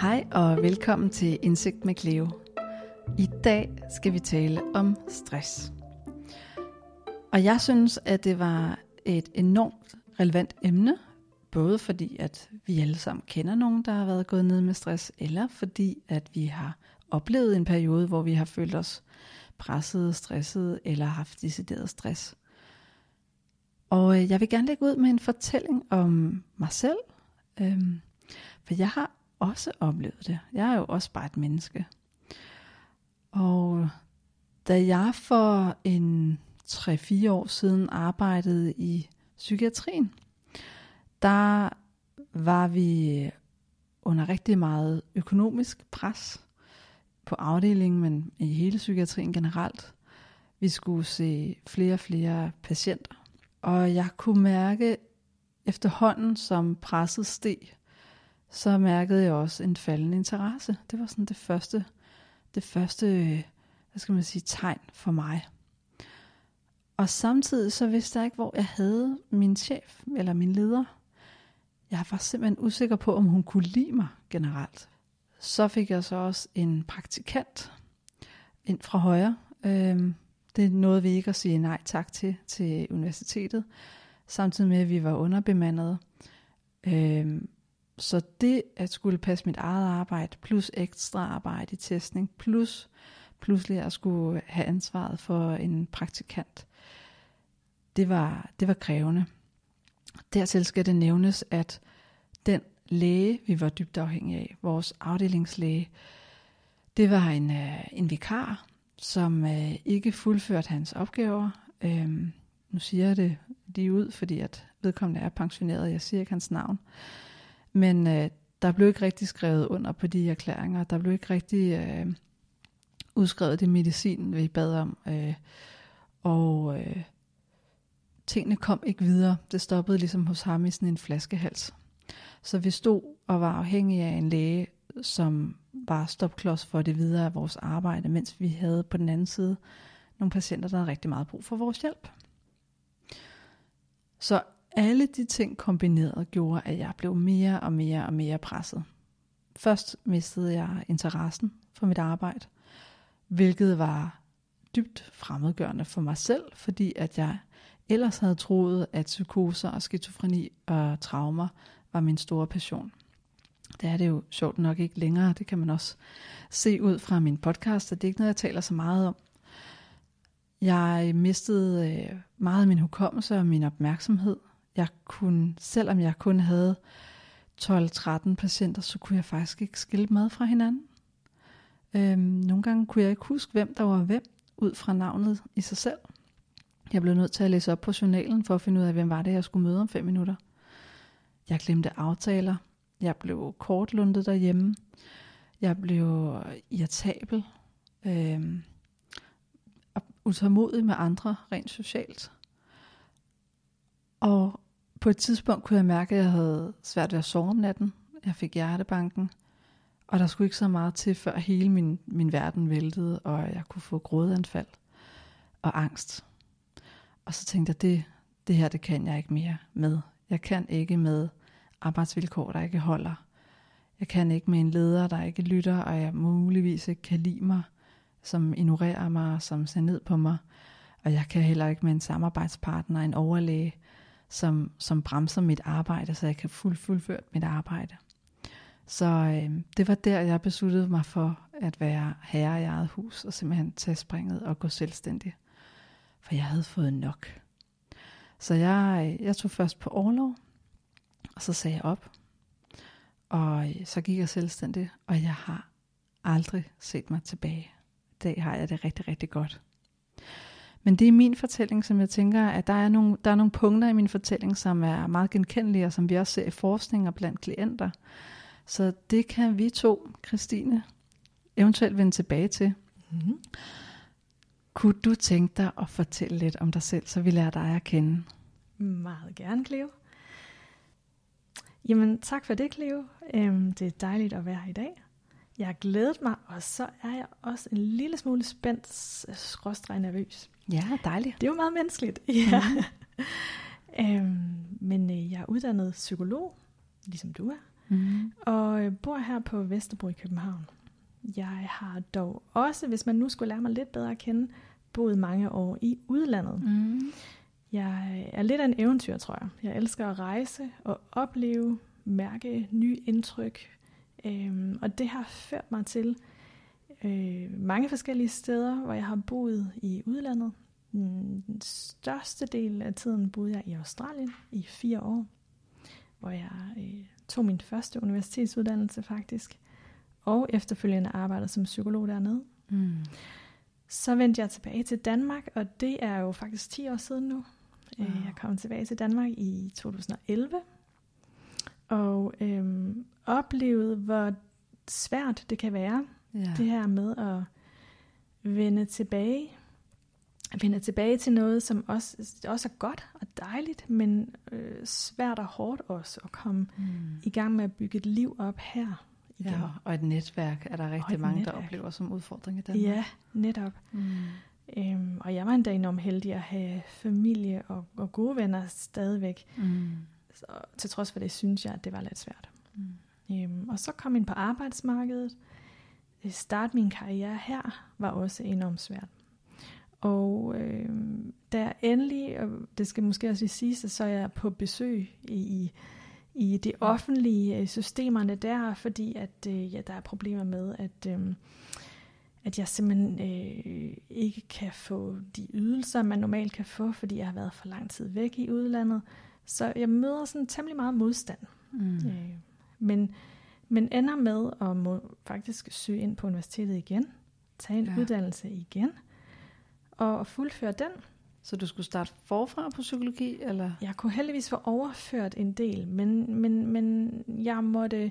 Hej og velkommen til Indsigt med Cleo. I dag skal vi tale om stress. Og jeg synes, at det var et enormt relevant emne, både fordi, at vi alle sammen kender nogen, der har været gået ned med stress, eller fordi, at vi har oplevet en periode, hvor vi har følt os presset, stresset eller haft decideret stress. Og øh, jeg vil gerne lægge ud med en fortælling om mig selv, øhm, for jeg har også oplevet det. Jeg er jo også bare et menneske. Og da jeg for en 3-4 år siden arbejdede i psykiatrien, der var vi under rigtig meget økonomisk pres på afdelingen, men i hele psykiatrien generelt. Vi skulle se flere og flere patienter. Og jeg kunne mærke efterhånden, som presset steg, så mærkede jeg også en faldende interesse. Det var sådan det første, det første, hvad skal man sige, tegn for mig. Og samtidig så vidste jeg ikke, hvor jeg havde min chef eller min leder. Jeg var simpelthen usikker på, om hun kunne lide mig generelt. Så fik jeg så også en praktikant ind fra højre. Øhm, det nåede vi ikke at sige nej tak til til universitetet, samtidig med at vi var underbemandede. Øhm, så det at skulle passe mit eget arbejde, plus ekstra arbejde i testning, plus pludselig at skulle have ansvaret for en praktikant, det var, det var krævende. Dertil skal det nævnes, at den læge, vi var dybt afhængige af, vores afdelingslæge, det var en, øh, en vikar, som øh, ikke fuldførte hans opgaver. Øhm, nu siger jeg det lige ud, fordi at vedkommende er pensioneret, jeg siger ikke hans navn. Men øh, der blev ikke rigtig skrevet under på de erklæringer. Der blev ikke rigtig øh, udskrevet det medicin, vi bad om. Øh, og øh, tingene kom ikke videre. Det stoppede ligesom hos ham i sådan en flaskehals. Så vi stod og var afhængige af en læge, som var stopklods for det videre af vores arbejde, mens vi havde på den anden side nogle patienter, der havde rigtig meget brug for vores hjælp. Så alle de ting kombineret gjorde, at jeg blev mere og mere og mere presset. Først mistede jeg interessen for mit arbejde, hvilket var dybt fremmedgørende for mig selv, fordi at jeg ellers havde troet, at psykoser og skizofreni og traumer var min store passion. Det er det jo sjovt nok ikke længere. Det kan man også se ud fra min podcast, at det er ikke noget, jeg taler så meget om. Jeg mistede øh, meget af min hukommelse og min opmærksomhed. Jeg kunne, selvom jeg kun havde 12-13 patienter, så kunne jeg faktisk ikke skille mad fra hinanden. Øhm, nogle gange kunne jeg ikke huske, hvem der var hvem, ud fra navnet i sig selv. Jeg blev nødt til at læse op på journalen, for at finde ud af, hvem var det, jeg skulle møde om fem minutter. Jeg glemte aftaler. Jeg blev kortlundet derhjemme. Jeg blev irritabel. Øhm, utålmodig med andre, rent socialt. Og på et tidspunkt kunne jeg mærke, at jeg havde svært ved at sove om natten. Jeg fik hjertebanken. Og der skulle ikke så meget til, før hele min, min verden væltede, og jeg kunne få grådanfald og angst. Og så tænkte jeg, det, det her, det kan jeg ikke mere med. Jeg kan ikke med arbejdsvilkår, der ikke holder. Jeg kan ikke med en leder, der ikke lytter, og jeg muligvis ikke kan lide mig, som ignorerer mig, som ser ned på mig. Og jeg kan heller ikke med en samarbejdspartner, en overlæge, som, som bremser mit arbejde, så jeg kan fuld, fuldføre mit arbejde. Så øh, det var der, jeg besluttede mig for at være herre i eget hus, og simpelthen tage springet og gå selvstændig. For jeg havde fået nok. Så jeg, øh, jeg tog først på overlov, og så sagde jeg op. Og øh, så gik jeg selvstændig, og jeg har aldrig set mig tilbage. I dag har jeg det rigtig, rigtig godt. Men det er min fortælling, som jeg tænker, at der er, nogle, der er nogle punkter i min fortælling, som er meget genkendelige, og som vi også ser i forskning og blandt klienter. Så det kan vi to, Christine, eventuelt vende tilbage til. Mm-hmm. Kunne du tænke dig at fortælle lidt om dig selv, så vi lærer dig at kende? Meget gerne, Cleo. Jamen, tak for det, Cleo. Øhm, det er dejligt at være her i dag. Jeg har glædet mig, og så er jeg også en lille smule spændt, skråstrej nervøs. Ja, dejligt. Det er jo meget menneskeligt. Ja. Mm. øhm, men øh, jeg er uddannet psykolog, ligesom du er. mm. og øh, bor her på Vesterbro i København. Jeg har dog også, hvis man nu skulle lære mig lidt bedre at kende, boet mange år i udlandet. Mm. Jeg er lidt af en eventyr, tror jeg. Jeg elsker at rejse og opleve, mærke nye indtryk. Øhm, og det har ført mig til øh, mange forskellige steder, hvor jeg har boet i udlandet. Den største del af tiden boede jeg i Australien i fire år, hvor jeg øh, tog min første universitetsuddannelse faktisk, og efterfølgende arbejdede som psykolog dernede. Mm. Så vendte jeg tilbage til Danmark, og det er jo faktisk 10 år siden nu. Wow. Jeg kom tilbage til Danmark i 2011, og øhm, oplevede, hvor svært det kan være, ja. det her med at vende tilbage vende tilbage til noget, som også, også er godt og dejligt, men øh, svært og hårdt også at komme mm. i gang med at bygge et liv op her. Igen. Ja, og et netværk er der rigtig mange, netværk. der oplever som udfordring i Danmark. Ja, netop. Mm. Øhm, og jeg var endda enormt heldig at have familie og, og gode venner stadigvæk. Mm. Så, til trods for det, synes jeg, at det var lidt svært. Mm. Øhm, og så kom jeg ind på arbejdsmarkedet. Start min karriere her var også enormt svært. Og øh, da jeg endelig, og det skal måske også sige, så er jeg på besøg i, i de offentlige øh, systemerne der, fordi at øh, ja, der er problemer med, at, øh, at jeg simpelthen øh, ikke kan få de ydelser, man normalt kan få, fordi jeg har været for lang tid væk i udlandet. Så jeg møder sådan temmelig meget modstand. Mm. Øh, men, men ender med at må faktisk søge ind på universitetet igen, tage en ja. uddannelse igen – og fuldføre den. Så du skulle starte forfra på psykologi? Eller? Jeg kunne heldigvis få overført en del, men, men, men jeg måtte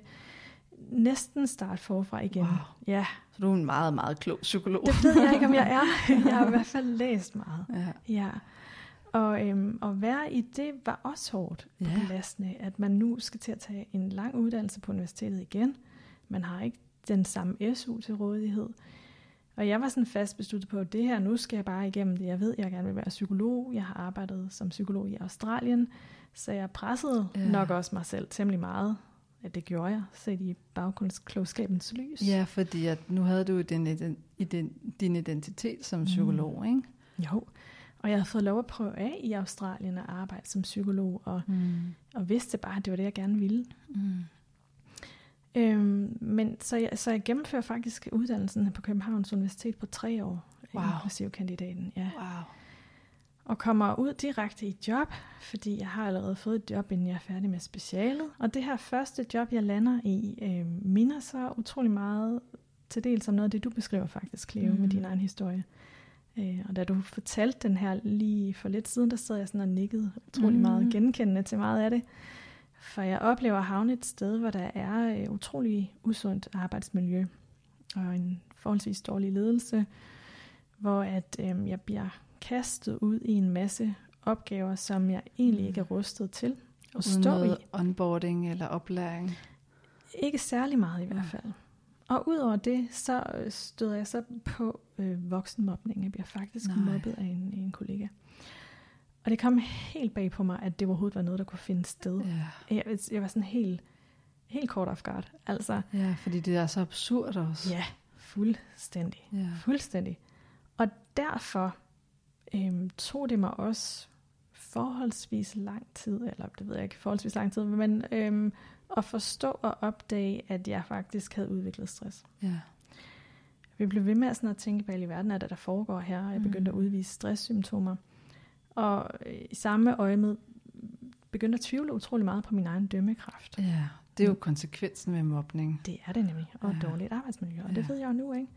næsten starte forfra igen. Wow. Ja. Så du er en meget, meget klog psykolog. Det ved jeg ikke, om jeg er. Jeg har i hvert fald læst meget. Ja. ja. Og øhm, at være i det var også hårdt ja. belastende, at man nu skal til at tage en lang uddannelse på universitetet igen. Man har ikke den samme SU til rådighed. Og jeg var sådan fast besluttet på, at det her, nu skal jeg bare igennem det. Jeg ved, jeg gerne vil være psykolog. Jeg har arbejdet som psykolog i Australien, så jeg pressede ja. nok også mig selv temmelig meget. Ja, det gjorde jeg, set i baggrundsklogskabens lys. Ja, fordi at nu havde du din, din, din identitet som psykolog, mm. ikke? Jo, og jeg havde fået lov at prøve af i Australien at arbejde som psykolog, og, mm. og vidste bare, at det var det, jeg gerne ville. Mm. Øhm, men så jeg, så jeg gennemfører faktisk uddannelsen på Københavns Universitet på tre år, wow. inklusive kandidaten. Ja. Wow. Og kommer ud direkte i job, fordi jeg har allerede fået et job, inden jeg er færdig med specialet. Og det her første job, jeg lander i, øh, minder så utrolig meget til dels om noget af det, du beskriver faktisk, Cleo, mm. med din egen historie. Øh, og da du fortalte den her lige for lidt siden, der sad jeg sådan og nikkede utrolig mm. meget genkendende til meget af det. For jeg oplever at havne et sted, hvor der er øh, utrolig usundt arbejdsmiljø og en forholdsvis dårlig ledelse, hvor at øh, jeg bliver kastet ud i en masse opgaver, som jeg egentlig ikke er rustet til at stå i. onboarding eller oplæring? Ikke særlig meget i hvert fald. Og udover det, så støder jeg så på øh, voksenmobning. Jeg bliver faktisk Nej. mobbet af en, en kollega. Og det kom helt bag på mig, at det overhovedet var noget, der kunne finde sted. Ja. Jeg, jeg var sådan helt, helt kort off guard. Altså, ja, fordi det er så absurd også. Ja, fuldstændig. Ja. Fuldstændig. Og derfor øhm, tog det mig også forholdsvis lang tid, eller det ved jeg ikke, forholdsvis lang tid, men øhm, at forstå og opdage, at jeg faktisk havde udviklet stress. Ja. Vi blev ved med at, sådan at tænke, hvad i verden er det, der foregår her, og jeg begyndte mm. at udvise stresssymptomer. Og i samme øje med begyndte at tvivle utrolig meget på min egen dømmekraft. Ja, det er jo konsekvensen med mobning. Det er det nemlig, og ja. dårligt arbejdsmiljø, og ja. det ved jeg jo nu, ikke?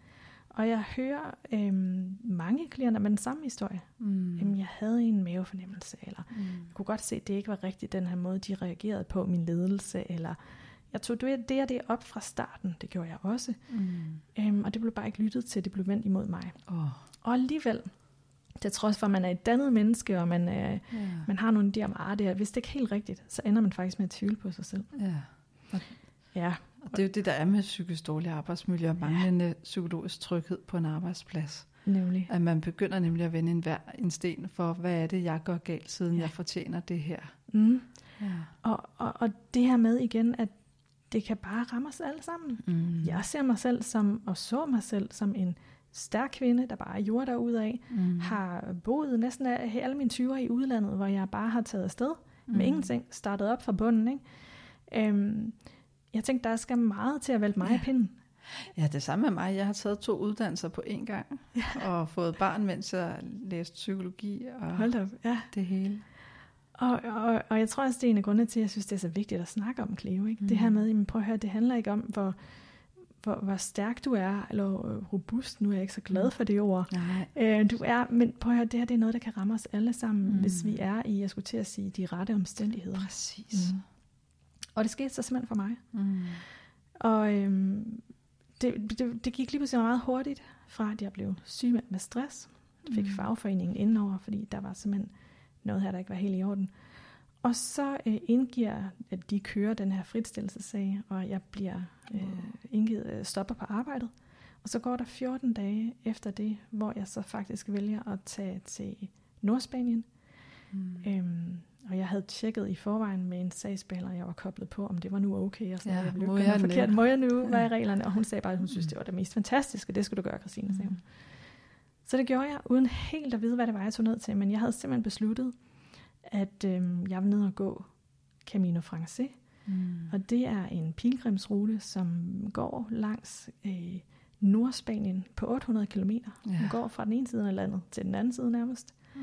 Og jeg hører øhm, mange klienter med den samme historie. Mm. Jamen, jeg havde en mavefornemmelse, eller mm. jeg kunne godt se, at det ikke var rigtigt den her måde, de reagerede på min ledelse, eller jeg tog det, det og det op fra starten, det gjorde jeg også. Mm. Øhm, og det blev bare ikke lyttet til, det blev vendt imod mig. Oh. Og alligevel, til trods for, at man er et dannet menneske, og man, er, ja. man har nogle idéer om, at ah, det er hvis det ikke helt rigtigt, så ender man faktisk med at tvivle på sig selv. Ja. Og, ja. Og det er jo det, der er med psykisk dårlig arbejdsmiljø, og manglende ja. psykologisk tryghed på en arbejdsplads. Nemlig. At man begynder nemlig at vende en, hver, en sten for, hvad er det, jeg gør galt, siden ja. jeg fortjener det her. Mm. Ja. Og, og, og det her med igen, at det kan bare ramme os alle sammen. Mm. Jeg ser mig selv som, og så mig selv som en stærk kvinde, der bare gjorde af, mm. har boet næsten alle mine 20'er i udlandet, hvor jeg bare har taget afsted mm. med ingenting, startet op fra bunden. Ikke? Øhm, jeg tænkte, der skal meget til at vælge mig ja. i pinden. Ja, det samme med mig. Jeg har taget to uddannelser på én gang, ja. og fået barn, mens jeg læste psykologi og Hold op, ja. det hele. Og, og, og jeg tror også, det er en af grundene til, at jeg synes, det er så vigtigt at snakke om Cleo. Ikke? Mm. Det her med, jamen, prøv at høre, det handler ikke om, hvor, hvor, hvor stærk du er, eller robust, nu er jeg ikke så glad mm. for det ord. Nej. Øh, du er, men prøv at høre, det her det er noget, der kan ramme os alle sammen, mm. hvis vi er i, jeg skulle til at sige, de rette omstændigheder. Præcis. Mm. Og det skete så simpelthen for mig. Mm. Og øhm, det, det, det gik lige pludselig meget hurtigt, fra at jeg blev syg med stress, fik mm. fagforeningen indenover, fordi der var simpelthen noget her, der ikke var helt i orden. Og så øh, indgiver, at de kører den her fritstillelsesag, og jeg bliver øh, indgivet, øh, stopper på arbejdet. Og så går der 14 dage efter det, hvor jeg så faktisk vælger at tage til Nordspanien. Mm. Øhm, og jeg havde tjekket i forvejen med en sagsbehandler, jeg var koblet på, om det var nu okay. Og sådan, ja, jeg må jeg forkert. Må jeg nu? Hvad er reglerne? Og hun sagde bare, at hun synes, det var det mest fantastiske. Det skulle du gøre, Christine, sagde hun. Mm. Så det gjorde jeg, uden helt at vide, hvad det var, jeg tog ned til. Men jeg havde simpelthen besluttet, at øh, jeg vil ned og gå Camino Francais. Mm. Og det er en pilgrimsrute, som går langs øh, Nordspanien på 800 km. Ja. Den går fra den ene side af landet til den anden side nærmest. Mm.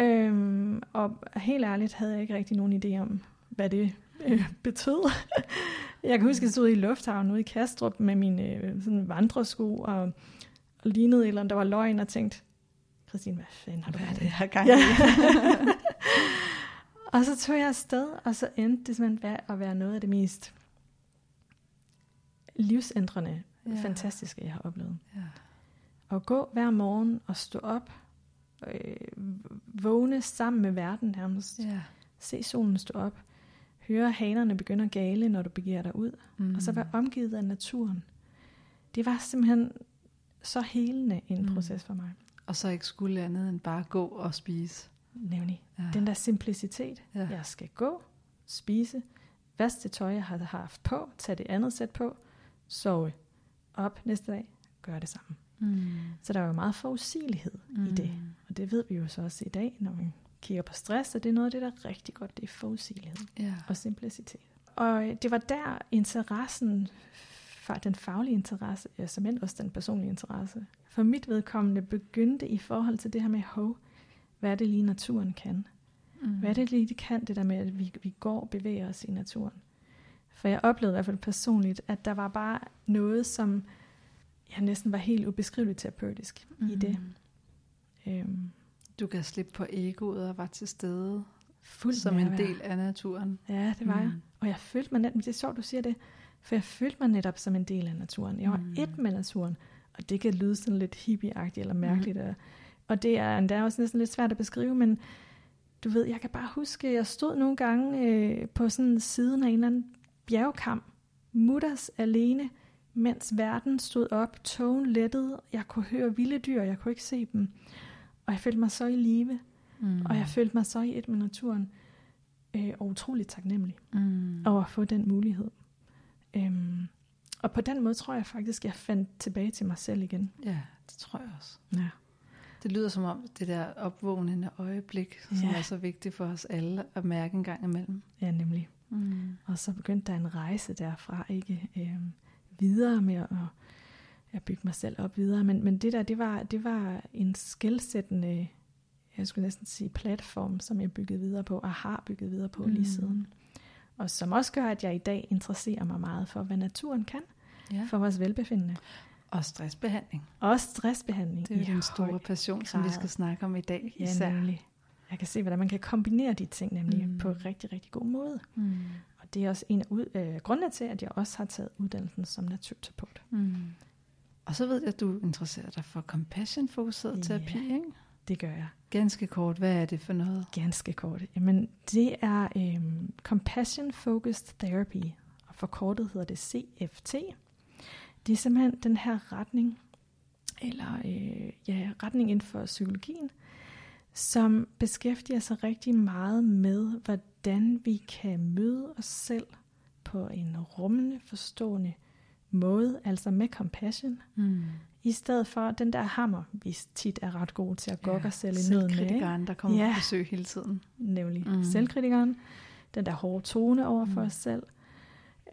Øhm, og helt ærligt havde jeg ikke rigtig nogen idé om, hvad det øh, betød. jeg kan huske, at jeg stod i lufthavnen ude i Kastrup med mine øh, sådan vandresko og, og lignede et eller andet, der var løgn og tænkte, Christine, hvad fanden har du hvad det her gang ja. og så tog jeg afsted, og så endte det simpelthen at være noget af det mest livsændrende, ja. fantastiske, jeg har oplevet. Ja. At gå hver morgen og stå op, øh, vågne sammen med verden nærmest. Ja. Se solen stå op. Høre hanerne begynde at gale, når du begiver dig ud. Mm. Og så være omgivet af naturen. Det var simpelthen så helende en mm. proces for mig. Og så ikke skulle andet end bare gå og spise. Nemlig. Ja. Den der simplicitet. Ja. Jeg skal gå, spise, vaske det tøj, jeg har haft på, tage det andet sæt på, sove op næste dag, gøre det samme. Mm. Så der er jo meget forudsigelighed mm. i det. Og det ved vi jo så også i dag, når vi kigger på stress, at det er noget af det, der er rigtig godt, det er forudsigelighed ja. og simplicitet. Og det var der interessen, den faglige interesse, ja, som også den personlige interesse, for mit vedkommende begyndte i forhold til det her med, hov, hvad er det lige naturen kan? Mm. Hvad er det lige, det kan, det der med, at vi, vi går og bevæger os i naturen? For jeg oplevede i hvert fald personligt, at der var bare noget, som jeg næsten var helt ubeskriveligt terapeutisk mm. i det. Øhm. Du kan slippe på egoet og var til stede Fuldt som en del af naturen. Ja, det var mm. jeg. Og jeg følte mig netop, det er sjovt, du siger det, for jeg følte mig netop som en del af naturen. Jeg var mm. et med naturen, og det kan lyde sådan lidt hippieagtigt eller mærkeligt. Mm. Og det er endda også næsten lidt svært at beskrive, men du ved, jeg kan bare huske, at jeg stod nogle gange øh, på sådan siden af en eller anden bjergkam, mutters alene, mens verden stod op, togen lettede, jeg kunne høre vilde dyr, jeg kunne ikke se dem. Og jeg følte mig så i live, mm. og jeg følte mig så i et med naturen, øh, og utroligt taknemmelig mm. over at få den mulighed. Øhm, og på den måde tror jeg faktisk, jeg fandt tilbage til mig selv igen. Ja, det tror jeg også. Ja. Det lyder som om det der opvågnende øjeblik, som ja. er så vigtigt for os alle at mærke en gang imellem. Ja, nemlig. Mm. Og så begyndte der en rejse derfra, ikke øhm, videre med at, at bygge mig selv op videre. Men, men det der, det var, det var en skældsættende, jeg skulle næsten sige platform, som jeg byggede videre på, og har bygget videre på mm. lige siden. Og som også gør, at jeg i dag interesserer mig meget for, hvad naturen kan ja. for vores velbefindende. Og stressbehandling. Og stressbehandling. Det er jo den store passion, grad. som vi skal snakke om i dag. Ja, især. nemlig. Jeg kan se, hvordan man kan kombinere de ting nemlig mm. på en rigtig, rigtig god måde. Mm. Og det er også en af ud, øh, grundene til, at jeg også har taget uddannelsen som naturterapeut. Mm. Og så ved jeg, at du interesserer dig for compassion-fokuseret ja, terapi, ikke? det gør jeg. Ganske kort, hvad er det for noget? Ganske kort. Jamen, det er øhm, Compassion Focused Therapy, og forkortet hedder det CFT. Det er simpelthen den her retning, eller øh, ja, retning inden for psykologien, som beskæftiger sig rigtig meget med, hvordan vi kan møde os selv på en rummende, forstående måde, altså med compassion, Mm. i stedet for den der hammer, vi tit er ret gode til at gokke ja, os selv i nøden med. ikke? Der kommer Ja. på besøg hele tiden. nemlig mm. selvkritikeren, den der hårde tone over for Mm. os selv.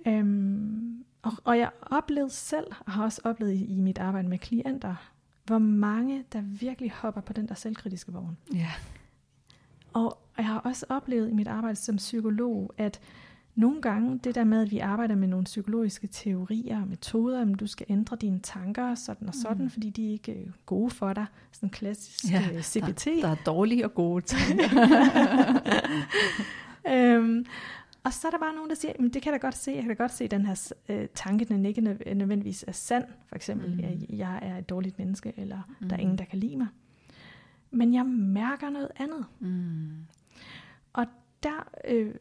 Øhm, og, og jeg oplevede selv, og har også oplevet i, i mit arbejde med klienter, hvor mange, der virkelig hopper på den der selvkritiske vogn. Ja. Og jeg har også oplevet i mit arbejde som psykolog, at nogle gange det der med, at vi arbejder med nogle psykologiske teorier og metoder, at du skal ændre dine tanker sådan og sådan, Mm. fordi de er ikke øh, gode for dig. Sådan klassisk Ja, CBT. Der er dårlige og gode tanker. øhm, og så er der bare nogen, der siger, "Men det kan jeg da godt se, jeg kan da godt se, at den her øh, tanke, den ikke nø- nødvendigvis er sand. For eksempel, Mm. mm. jeg, jeg er et dårligt menneske, eller mm. der er Mm. ingen, der kan lide mig. Men jeg mærker noget andet. mm. Og der øh,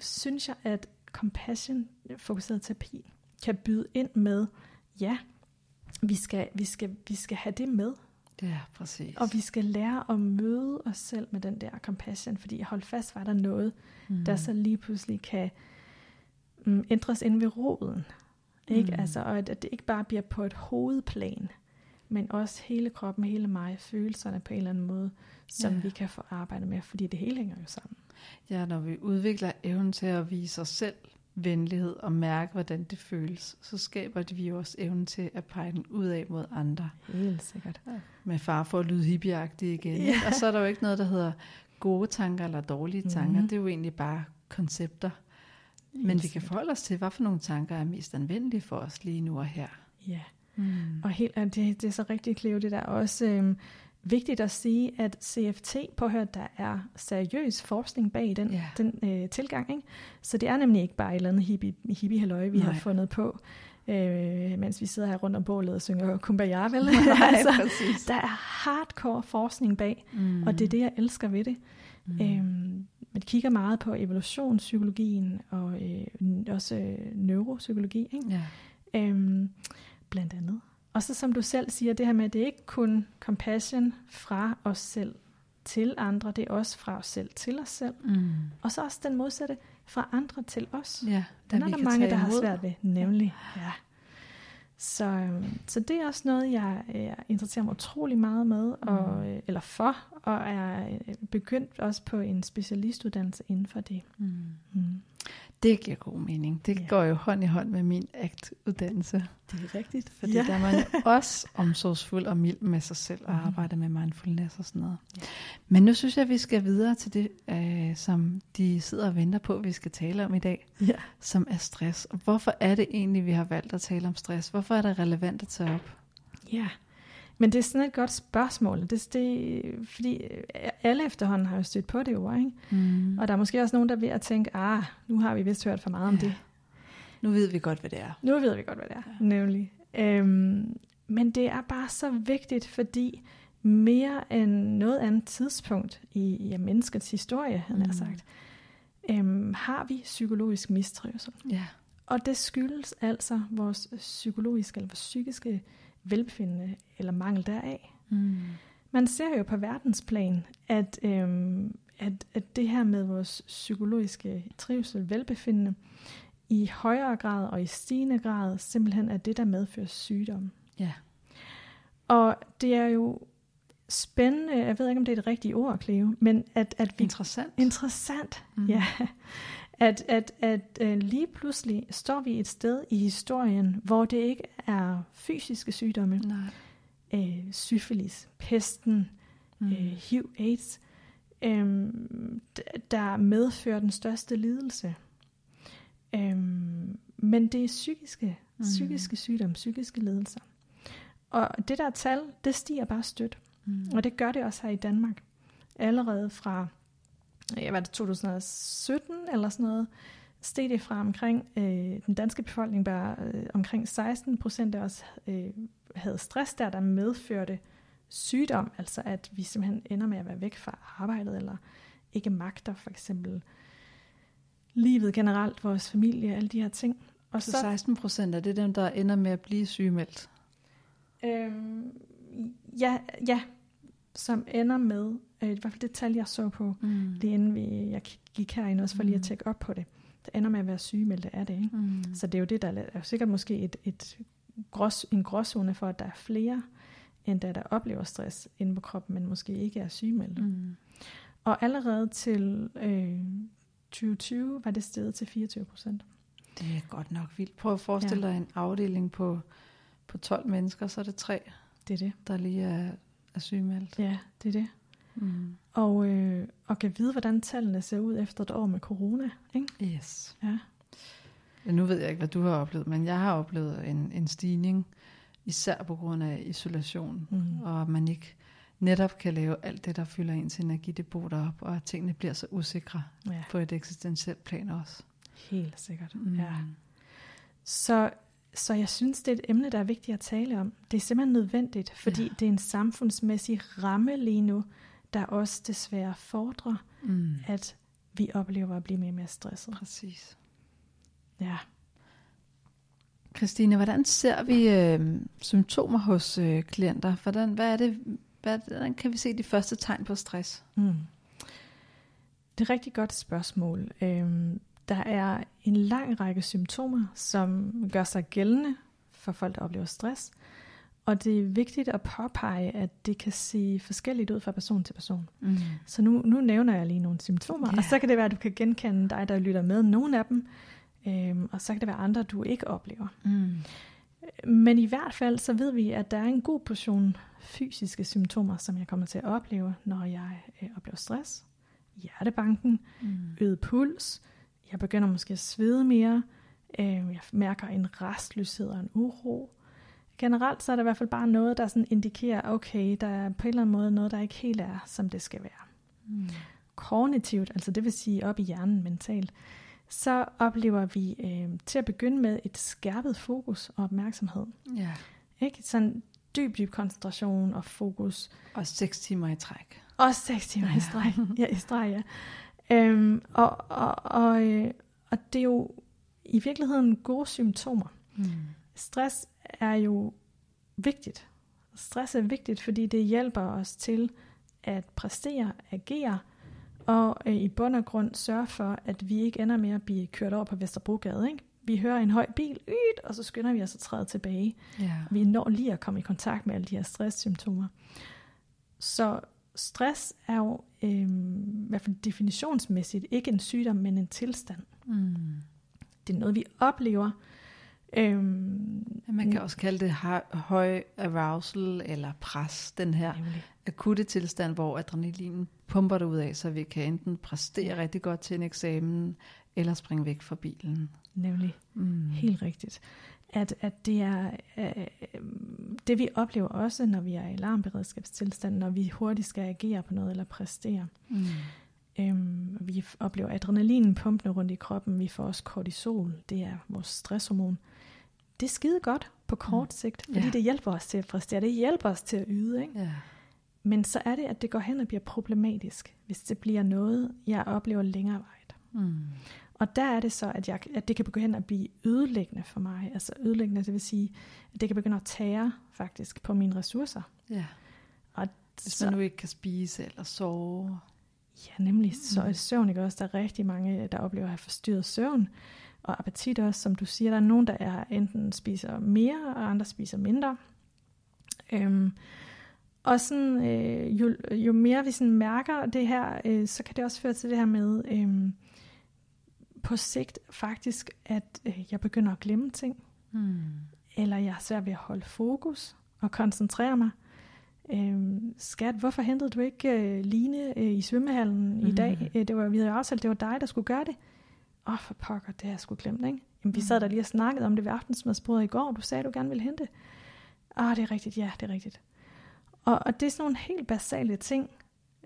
synes jeg, at compassion, fokuseret terapi, kan byde ind med, ja, vi skal, vi skal, vi skal have det med, Ja, præcis. og vi skal lære at møde os selv med den der compassion, fordi hold fast, var der noget, mm. der så lige pludselig kan mm, ændres ind ved roden. Ikke? Mm. Altså, og at, at det ikke bare bliver på et hovedplan, men også hele kroppen, hele mig, følelserne på en eller anden måde, som Ja. vi kan få arbejdet med, fordi det hele hænger jo sammen. Ja, når vi udvikler evnen til at vise os selv venlighed og mærke, hvordan det føles, så skaber vi jo også evnen til at pege den ud af mod andre. Helt sikkert. Med far for at lyde hippieagtig igen. Ja. Ja. Og så er der jo ikke noget, der hedder gode tanker eller dårlige tanker. Mhm. Det er jo egentlig bare koncepter. Men Helt vi kan forholde os til, hvad for nogle tanker er mest anvendelige for os lige nu og her. Ja, Mm. og helt, det, det er så rigtig, Cleo, det der også øhm, vigtigt at sige, at CFT, på at høre, der er seriøs forskning bag den, Ja. den øh, tilgang. Ikke? Så det er nemlig ikke bare et eller andet hippie, hippie halløj, vi Nej. har fundet på, øh, mens vi sidder her rundt om bålet og synger Kumbaya, vel? Nej, altså, præcis. der er hardcore forskning bag, Mm. og det er det, jeg elsker ved det. Mm. Øhm, man kigger meget på evolutionspsykologien og øh, også øh, neuropsykologi, ikke? Ja. Øhm, blandt andet. Og så som du selv siger, det her med, at det er ikke kun compassion fra os selv til andre, det er også fra os selv til os selv. Mm. Og så også den modsatte, fra andre til os. Ja, Den er der mange, der har svært ved, nemlig. Ja. Så, øhm, så det er også noget, jeg, jeg interesserer mig utrolig meget med, og, Mm. øh, eller for, og er øh, begyndt også på en specialistuddannelse inden for det. Mm. Mm. Det giver god mening. Det Ja. går jo hånd i hånd med min ACT-uddannelse. Det er rigtigt. Fordi ja. der er man også omsorgsfuld og mild med sig selv og Mhm. arbejder med mindfulness og sådan noget. Ja. Men nu synes jeg, at vi skal videre til det, øh, som de sidder og venter på, at vi skal tale om i dag, Ja. som er stress. Og hvorfor er det egentlig, vi har valgt at tale om stress? Hvorfor er det relevant at tage op? Ja, men det er sådan et godt spørgsmål. Det, det, fordi øh, alle efterhånden har jo stødt på det ord, ikke? Mm. Og der er måske også nogen, der er ved at tænke, ah, nu har vi vist hørt for meget om Ja. det. Nu ved vi godt, hvad det er. Nu ved vi godt, hvad det er, ja. nemlig. Øhm, men det er bare så vigtigt, fordi mere end noget andet tidspunkt i ja, menneskets historie, han Mm. har sagt, øhm, har vi psykologisk mistrivsel. Ja. Og det skyldes altså vores psykologiske eller vores psykiske velbefindende eller mangel deraf. Mm. Man ser jo på verdensplan, at, øhm, at, at det her med vores psykologiske trivsel, velbefindende, i højere grad og i stigende grad simpelthen er det, der medfører sygdom. Ja. Og det er jo spændende, jeg ved ikke, om det er det rigtige ord, Cleo, men at, at vi... Interessant. Interessant, Mm. ja. At, at, at uh, lige pludselig står vi et sted i historien, hvor det ikke er fysiske sygdomme, Nej. øh, syfilis, pesten, Mm. øh, HIV, AIDS, øh, der medfører den største lidelse. Øh, men det er psykiske, mm. psykiske sygdomme, psykiske lidelser. Og det der tal, det stiger bare stødt. Mm. Og det gør det også her i Danmark. Allerede fra jeg var det 2017 eller sådan noget, steg det fra omkring, øh, den danske befolkning bare øh, omkring 16 procent af os øh, havde stress der, der medførte sygdom, altså at vi simpelthen ender med at være væk fra arbejdet, eller ikke magter for eksempel livet generelt, vores familie, alle de her ting. Og Så 16 procent er det dem, der ender med at blive sygemeldt. Øhm, ja, ja, som ender med, øh, i hvert fald det tal, jeg så på, Mm. lige inden vi, jeg gik herind også for lige Mm. at tjekke op på det. der ender med at være sygemeldte af det. Ikke? Mm. Så det er jo det, der er jo sikkert måske et, et grås, en gråzone for, at der er flere, end der, der oplever stress inde på kroppen, men måske ikke er sygemeldte. Mm. Og allerede til øh, 2020 var det steget til 24 procent. Det er godt nok vildt. Prøv at forestille ja. dig en afdeling på, på 12 mennesker, så er det tre, Det er det. der lige er, er sygemeldt. Ja, det er det. Mm. Og, øh, og kan vide, hvordan tallene ser ud efter et år med corona. Ikke? Yes. Ja. Ja, nu ved jeg ikke, hvad du har oplevet, men jeg har oplevet en, en stigning, især på grund af isolation, Mm. og at man ikke netop kan lave alt det, der fylder ens energidepot op, og at tingene bliver så usikre ja, på et eksistentielt plan også. helt sikkert. Mm. Ja. Så, så jeg synes, det er et emne, der er vigtigt at tale om. Det er simpelthen nødvendigt, fordi Ja. det er en samfundsmæssig ramme lige nu, der også desværre fordrer, Mm. at vi oplever at blive mere og mere stresset. Præcis. Ja. Christine, hvordan ser vi øh, symptomer hos øh, klienter? Hvordan, hvad er det, hvad, hvordan kan vi se de første tegn på stress? Mm. Det er et rigtig godt spørgsmål. Øhm, der er en lang række symptomer, som gør sig gældende for folk, der oplever stress. Og det er vigtigt at påpege, at det kan se forskelligt ud fra person til person. Mm. Så nu, nu nævner jeg lige nogle symptomer, Ja. og så kan det være, at du kan genkende dig, der lytter med, nogle af dem, øhm, og så kan det være andre, du ikke oplever. Mm. Men i hvert fald så ved vi, at der er en god portion fysiske symptomer, som jeg kommer til at opleve, når jeg øh, oplever stress, hjertebanken, Mm. øget puls, jeg begynder måske at svede mere, øh, jeg mærker en restløshed og en uro. Generelt så er der i hvert fald bare noget, der sådan indikerer, okay, der er på en eller anden måde noget, der ikke helt er, som det skal være. Mm. Kognitivt, altså det vil sige op i hjernen mentalt, så oplever vi øh, til at begynde med et skærpet fokus og opmærksomhed. Ja, Ikke? Sådan dyb, dyb koncentration og fokus. og seks timer i træk. Og seks timer i streg. Ja, i streg, ja. Øhm, og, og, og, øh, og det er jo i virkeligheden gode symptomer. Mm. Stress er jo vigtigt. Stress er vigtigt, fordi det hjælper os til at præstere, agere, og øh, i bund og grund sørge for, at vi ikke ender med at blive kørt over på Vesterbrogade. Ikke? Vi hører en høj bil, yt, og så skynder vi os at træde tilbage. Ja. Vi når lige at komme i kontakt med alle de her stresssymptomer. Så stress er jo øh, i hvert fald definitionsmæssigt ikke en sygdom, men en tilstand. Mm. Det er noget, vi oplever. Øhm, Man kan også kalde det høj, arousal eller pres, den her nemlig. akutte tilstand, hvor adrenalin pumper det ud af, så vi kan enten præstere rigtig godt til en eksamen, eller springe væk fra bilen. nemlig. Mm. Helt rigtigt. At, at det er øh, det, vi oplever også, når vi er i alarmberedskabstilstand, når vi hurtigt skal agere på noget eller præstere. Mm. Øhm, vi oplever adrenalinen pumpende rundt i kroppen. Vi får også kortisol. Det er vores stresshormon. Det er skide godt på kort sigt, fordi Ja. det hjælper os til at præstere. Det hjælper os til at yde. Ikke? Ja. Men så er det, at det går hen og bliver problematisk, hvis det bliver noget, jeg oplever længerevarigt. Mm. Og der er det så, at, jeg, at det kan begynde at blive ødelæggende for mig. Altså ødelæggende, det vil sige, at det kan begynde at tære faktisk på mine ressourcer. ja. Og Hvis så, man nu ikke kan spise eller sove. Ja, nemlig så Mm. er søvn ikke også. Der er rigtig mange, der oplever at have forstyrret søvn. Og appetit også, som du siger, der er nogen, der er enten spiser mere, og andre spiser mindre. Øhm, og sådan, øh, jo, jo mere vi sådan mærker det her, øh, så kan det også føre til det her med, øh, på sigt faktisk, at øh, jeg begynder at glemme ting. Mm. eller jeg har svært ved at holde fokus og koncentrere mig. Øhm, skat, hvorfor hentede du ikke øh, Line øh, i svømmehallen mm. i dag? Øh, det var, vi havde aftalt, det var dig, der skulle gøre det. Åh, oh, for pokker, det har jeg sgu glemt, ikke? Jamen, vi sad der lige og snakkede om det ved aftensmadsbordet i går. Du sagde, du gerne ville hente. Åh, oh, det er rigtigt, ja, det er rigtigt. Og, og det er sådan nogle helt basale ting,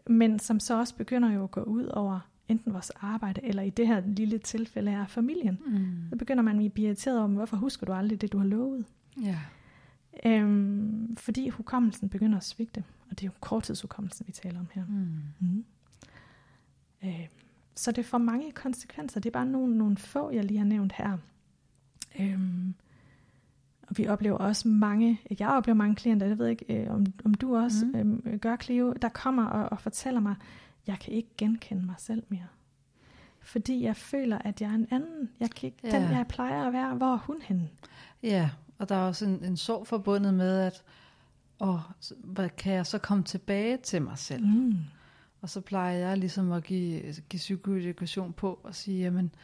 men som så også begynder jo at gå ud over enten vores arbejde, eller i det her lille tilfælde her familien. Mm. Så begynder man at blive irriteret om, hvorfor husker du aldrig det, du har lovet? Ja. Øhm, fordi hukommelsen begynder at svigte, og det er jo korttidshukommelsen, vi taler om her. Mm. Mm. Øh, så det får mange konsekvenser. Det er bare nogle, nogle få, jeg lige har nævnt her. Øhm, og vi oplever også mange, jeg oplever mange klienter, jeg ved ikke, øh, om, om du også mm. øh, gør, Cleo, der kommer og, og fortæller mig, jeg kan ikke genkende mig selv mere. fordi jeg føler, at jeg er en anden. Jeg kan ikke, Ja. Den, jeg plejer at være, hvor er hun henne? Ja, og der er også en, en sorg forbundet med, at åh, hvad kan jeg så komme tilbage til mig selv? Mm. Og så plejer jeg ligesom at give, give psykoedukation på og sige, jamen,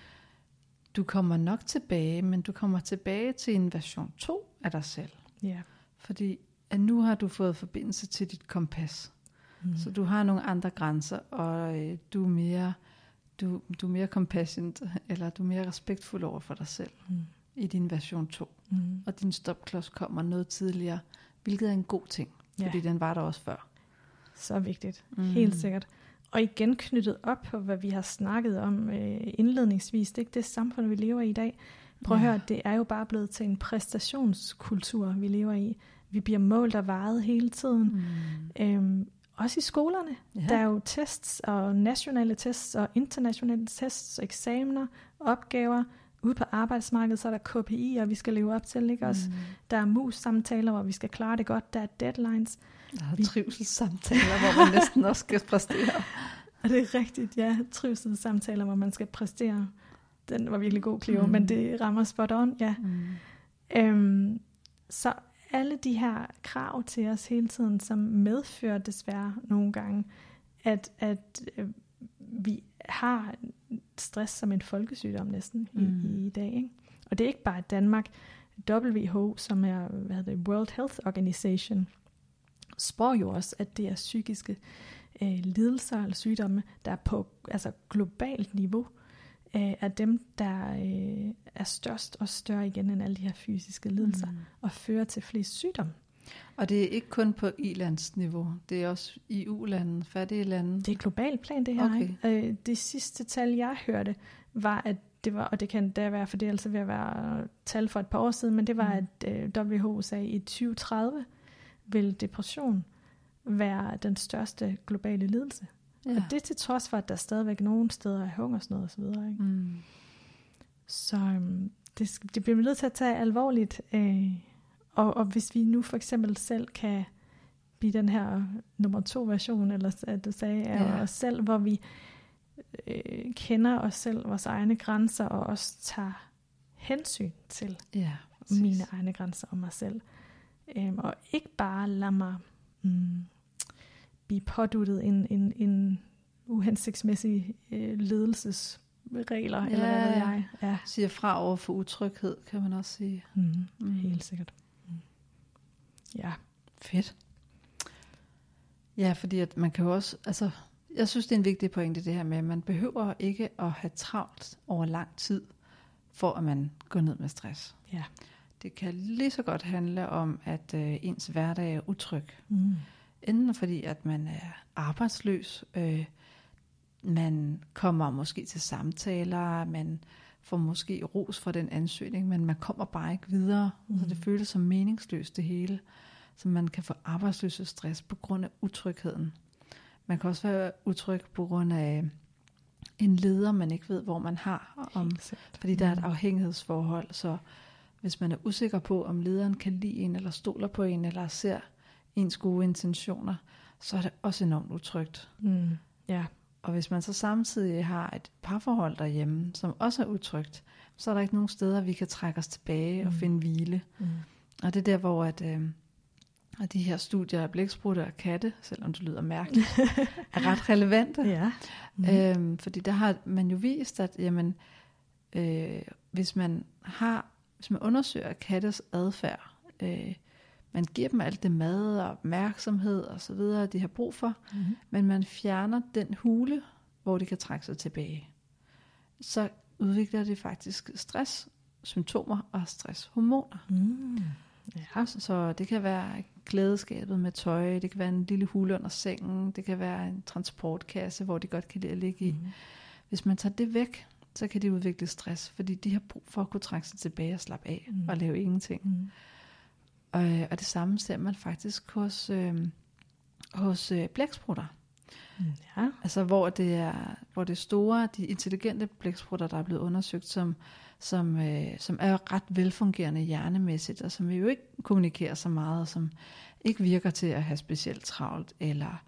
du kommer nok tilbage, men du kommer tilbage til en version 2 af dig selv. Ja. Fordi at nu har du fået forbindelse til dit kompas. Mm. Så du har nogle andre grænser, og øh, du er mere, du, du er mere compassionate, eller du er mere respektfuld over for dig selv Mm. i din version 2. Mm. Og din stopklods kommer noget tidligere, hvilket er en god ting, Ja. fordi den var der også før. Så vigtigt. Mm. Helt sikkert. Og igen knyttet op på, hvad vi har snakket om øh, indledningsvis. Det er ikke det samfund, vi lever i i dag. Prøv at Ja. høre, det er jo bare blevet til en præstationskultur, vi lever i. Vi bliver målt og vejet hele tiden. Mm. Øhm, også i skolerne. Ja. Der er jo tests og nationale tests og internationale tests og eksamener, opgaver. Ude på arbejdsmarkedet, så er der KPI'er, vi skal leve op til. Ikke? Også, Mm. der er mus-samtaler, hvor vi skal klare det godt. Der er deadlines. Der er Vi- trivselssamtaler, hvor man næsten også skal præstere. Og det er rigtigt, ja. Trivselssamtaler, hvor man skal præstere. Den var virkelig god, Cleo, mm. Men det rammer spot on, ja. Mm. Øhm, så alle de her krav til os hele tiden, som medfører desværre nogle gange, at, at øh, vi har stress som en folkesygdom næsten i, Mm. i, i dag. Ikke? Og det er ikke bare Danmark. WHO, som er hvad hedder det, World Health Organization, spår jo også, at det er psykiske øh, lidelser eller sygdomme, der er på altså globalt niveau, øh, er dem, der øh, er størst og større igen end alle de her fysiske lidelser, mm. Og fører til flest sygdomme. Og det er ikke kun på i-landsniveau, det er også i u-lande, fattige lande. Det er globalt plan, det her. Okay. Ikke? Øh, det sidste tal, jeg hørte, var, at det var, og det kan da være, for det er altså ved at være tal for et par år siden, men det var, Mm. at øh, WHO sagde, at i 2030 vil depression være den største globale lidelse. Ja. Og det til trods for, at der stadigvæk nogle steder er hungersnød videre. Ikke? Mm. Så øhm, det, det bliver vi nødt til at tage alvorligt. Øh, og, og hvis vi nu for eksempel selv kan blive den her nummer to version, eller at du sagde, af Ja. os selv, hvor vi øh, kender os selv, vores egne grænser, og også tager hensyn til Ja, mine egne grænser og mig selv. Øhm, og ikke bare lade mig mm, blive påduttet en, en, en uhensigtsmæssig øh, ledelsesregler, eller hvad Ja, ved ja. jeg. Ja, Siger fra over for utryghed, kan man også sige. mm, Mm. helt sikkert. Mm. Ja, Fedt. Ja, fordi at man kan jo også, altså, jeg synes, det er en vigtig pointe det her med, at man behøver ikke at have travlt over lang tid, for at man går ned med stress. ja. Det kan lige så godt handle om, at øh, ens hverdag er utryg. Mm. Enten fordi, at man er arbejdsløs, øh, man kommer måske til samtaler, man får måske ros for den ansøgning, men man kommer bare ikke videre. Mm. Så det føles som meningsløst det hele. Så man kan få arbejdsløshedsstress på grund af utrygheden. Man kan også være utryg på grund af en leder, man ikke ved, hvor man har. Om, fordi der er et Mm. afhængighedsforhold, så hvis man er usikker på, om lederen kan lide en, eller stoler på en, eller ser ens gode intentioner, så er det også enormt utrygt. Mm. Ja, Og hvis man så samtidig har et parforhold derhjemme, som også er utrygt, så er der ikke nogen steder, vi kan trække os tilbage og Mm. finde hvile. mm. Og det er der, hvor at, øh, at de her studier af blæksprutter og katte, selvom det lyder mærkeligt, er ret relevante. ja. Mm. Øhm, fordi der har man jo vist, at jamen, øh, hvis man har, hvis man undersøger kattes adfærd, øh, man giver dem alt det mad og opmærksomhed og så videre, de har brug for, Mm. men man fjerner den hule, hvor de kan trække sig tilbage, så udvikler de faktisk stresssymptomer og stresshormoner. Mm. Ja. Så, så det kan være glædeskabet med tøj, det kan være en lille hule under sengen, det kan være en transportkasse, hvor de godt kan lide at ligge i. Mm. Hvis man tager det væk, så kan de udvikle stress, fordi de har brug for at kunne trække sig tilbage og slappe af Mm. og lave ingenting. Mm. Og, øh, og det samme ser man faktisk hos, øh, hos øh, blæksprutter. Mm. Ja. Altså hvor det er hvor det er store, de intelligente blæksprutter, der er blevet undersøgt, som, som, øh, som er ret velfungerende hjernemæssigt, og som jo ikke kommunikerer så meget, og som ikke virker til at have specielt travlt, eller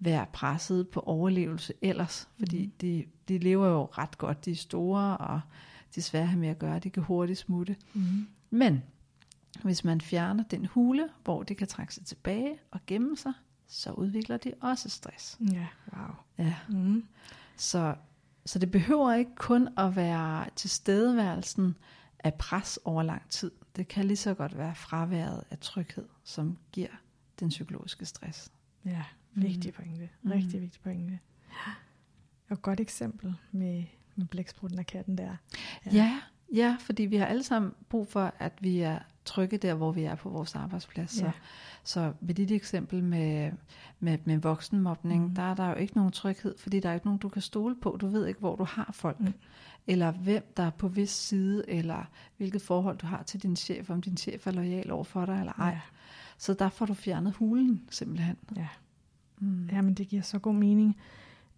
være presset på overlevelse ellers, fordi mm. de, de lever jo ret godt, de er store, og de svære at have med at gøre, de kan hurtigt smutte. Mm. Men hvis man fjerner den hule, hvor de kan trække sig tilbage og gemme sig, så udvikler de også stress. Ja, wow. Ja. Mm. Så, så det behøver ikke kun at være tilstedeværelsen af pres over lang tid. Det kan lige så godt være fraværet af tryghed, som giver den psykologiske stress. Ja, vigtig mm. pointe. Rigtig mm. vigtig pointe. Og et godt eksempel med, med blæksprutten og katten der. Ja. ja, ja, fordi vi har alle sammen brug for, at vi er trygge der, hvor vi er på vores arbejdsplads. Ja. Så, så ved dit eksempel med, med, med voksenmobning, mm. der er der jo ikke nogen tryghed, fordi der er ikke nogen, du kan stole på. Du ved ikke, hvor du har folk. Mm. Eller hvem der er på vis side, eller hvilket forhold du har til din chef, om din chef er lojal over for dig eller ej. Ja. Så der får du fjernet hulen simpelthen. Ja. Mm. Jamen det giver så god mening.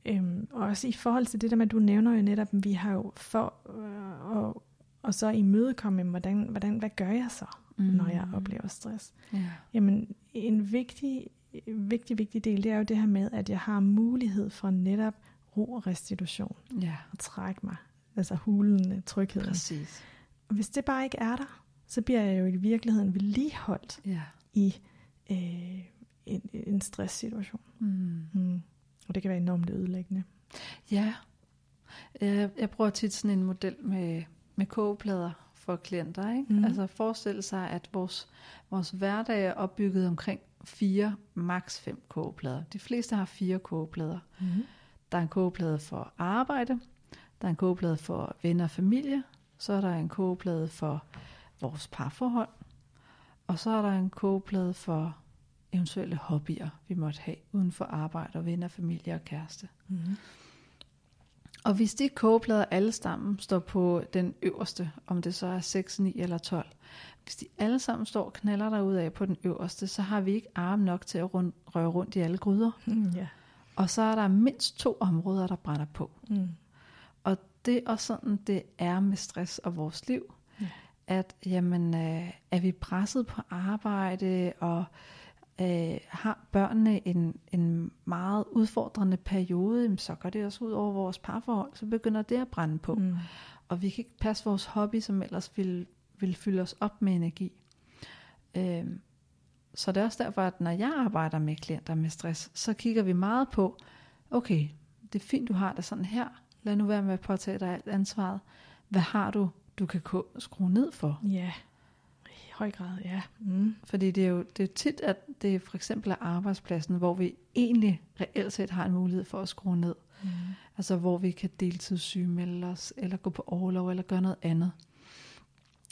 Øhm, og også i forhold til det der med, at du nævner jo netop, at vi har jo for øh, og, og så imødekomme, hvordan, hvordan, hvad gør jeg så, mm. når jeg oplever stress? Ja. Jamen en vigtig, vigtig, vigtig del, det er jo det her med, at jeg har mulighed for netop ro og restitution. Ja. Og trække mig. Altså hulen, trygheden. Præcis. Og hvis det bare ikke er der, så bliver jeg jo i virkeligheden vedligeholdt ja. i øh, en, en stresssituation. Mm. Mm. Og det kan være enormt ødelæggende. Ja. Jeg, jeg bruger tit sådan en model med, med kogeplader for klienter. Ikke? Mm. Altså forestille sig, at vores, vores hverdag er opbygget omkring fire, maks fem kogeplader. De fleste har fire kogeplader. Mm. Der er en kogeplade for arbejde, der er en kogeplade for venner og familie, så er der en kogeplade for vores parforhold, og så er der en kogeplade for eventuelle hobbyer, vi måtte have uden for arbejde og venner, familie og kæreste. Mm-hmm. Og hvis de kogeplader alle sammen står på den øverste, om det så er 6, 9 eller 12, hvis de alle sammen står og knaller der ud af på den øverste, så har vi ikke arme nok til at rund, røre rundt i alle gryder. Mm, yeah. Og så er der mindst to områder, der brænder på. Mm. Og det er også sådan, det er med stress og vores liv. Yeah. At jamen, øh, er vi presset på arbejde, og øh, har børnene en, en meget udfordrende periode, så går det også ud over vores parforhold, så begynder det at brænde på. Mm. Og vi kan ikke passe vores hobby, som ellers vil, vil fylde os op med energi. Øh, så det er også derfor, at når jeg arbejder med klienter med stress, så kigger vi meget på, okay, det er fint, du har det sådan her, lad nu være med at påtage dig alt ansvaret. Hvad har du, du kan skrue ned for? Ja. Yeah høj grad, ja. Mm. Fordi det er jo det er tit, at det for eksempel er arbejdspladsen, hvor vi egentlig reelt set har en mulighed for at skrue ned. Mm. Altså hvor vi kan deltidssygemelde os, eller gå på overlov, eller gøre noget andet.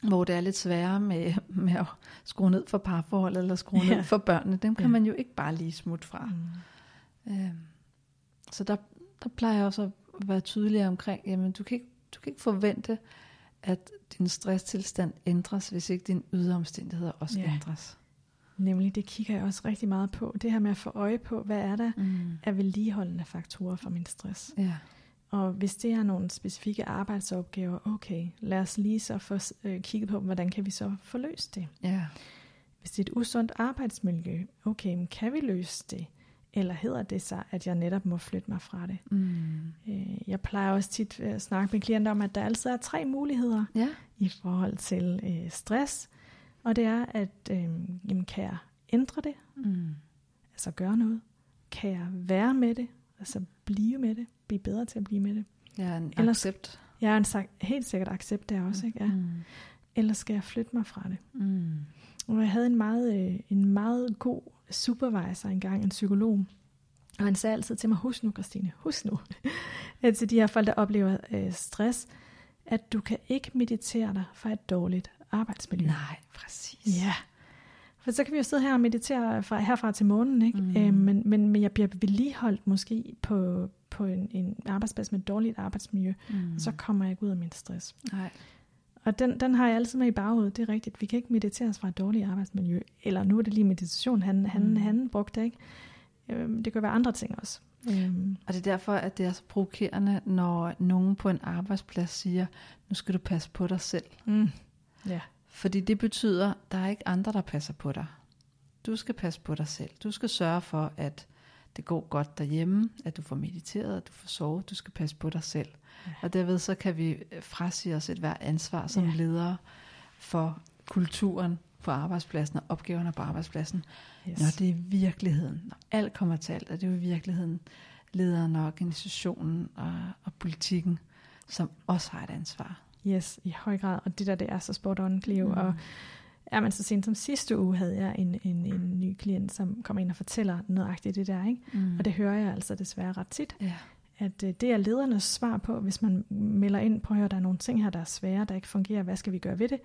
Hvor det er lidt sværere med, med at skrue ned for parforholdet, eller skrue ja. ned for børnene. Dem kan ja. man jo ikke bare lige smutte fra. Mm. Øhm, så der, der plejer jeg også at være tydelig omkring, jamen du kan ikke, du kan ikke forvente, at din stresstilstand ændres, hvis ikke dine ydre omstændigheder også ja. ændres. Nemlig, det kigger jeg også rigtig meget på. Det her med at få øje på, hvad er der mm. af vedligeholdende faktorer for min stress. Ja. Og hvis det er nogle specifikke arbejdsopgaver, okay, lad os lige så få øh, kigget på, hvordan kan vi så få løst det. Ja. Hvis det er et usundt arbejdsmiljø, okay, kan vi løse det? Eller hedder det sig, at jeg netop må flytte mig fra det? Mm. Øh, jeg plejer også tit at snakke med klienter om, at der altid er tre muligheder ja. i forhold til øh, stress. Og det er, at øh, jamen, kan jeg ændre det? Mm. Altså gøre noget? Kan jeg være med det? Altså blive med det? Blive bedre til at blive med det? Ja, en Eller, accept. Ja, en helt sikkert accept der også. Ikke? Ja. Mm. Eller skal jeg flytte mig fra det? Mm. Og jeg havde en meget, øh, en meget god supervisor engang, en psykolog, og han sagde altid til mig, husk nu Christine, husk nu, at til de her folk, der oplever øh, stress, at du kan ikke meditere dig for et dårligt arbejdsmiljø. Nej, præcis. Ja. For så kan vi jo sidde her og meditere fra, herfra til månen, ikke? Mm. Øh, men, men, men jeg bliver vedligeholdt måske på, på en, en arbejdsplads med et dårligt arbejdsmiljø, mm. og så kommer jeg ikke ud af min stress. Nej. Og den, den har jeg altid med i baghovedet, det er rigtigt. Vi kan ikke meditere os fra et dårligt arbejdsmiljø. Eller nu er det lige meditation, han, han, mm. han brugte, ikke? Øhm, det kan være andre ting også. Øhm. Og det er derfor, at det er så provokerende, når nogen på en arbejdsplads siger, nu skal du passe på dig selv. Mm. Ja. Fordi det betyder, at der er ikke andre, der passer på dig. Du skal passe på dig selv. Du skal sørge for, at det går godt derhjemme, at du får mediteret, at du får sovet, du skal passe på dig selv. Ja. Og derved så kan vi frasige os et hver ansvar som ja. ledere for kulturen på arbejdspladsen og opgaverne på arbejdspladsen. Yes. Når det er virkeligheden, når alt kommer til alt, er det jo i virkeligheden lederen og organisationen og, og politikken, som også har et ansvar. Yes, i høj grad. Og det der, det er så spot on, Cleo. Mm. Og ja, men så sent som sidste uge havde jeg en, en, en ny klient, som kommer ind og fortæller nøjagtigt det der. Ikke? Mm. Og det hører jeg altså desværre ret tit. Ja. At uh, det er ledernes svar på, hvis man melder ind på, at der er nogle ting her, der er svære, der ikke fungerer. Hvad skal vi gøre ved det?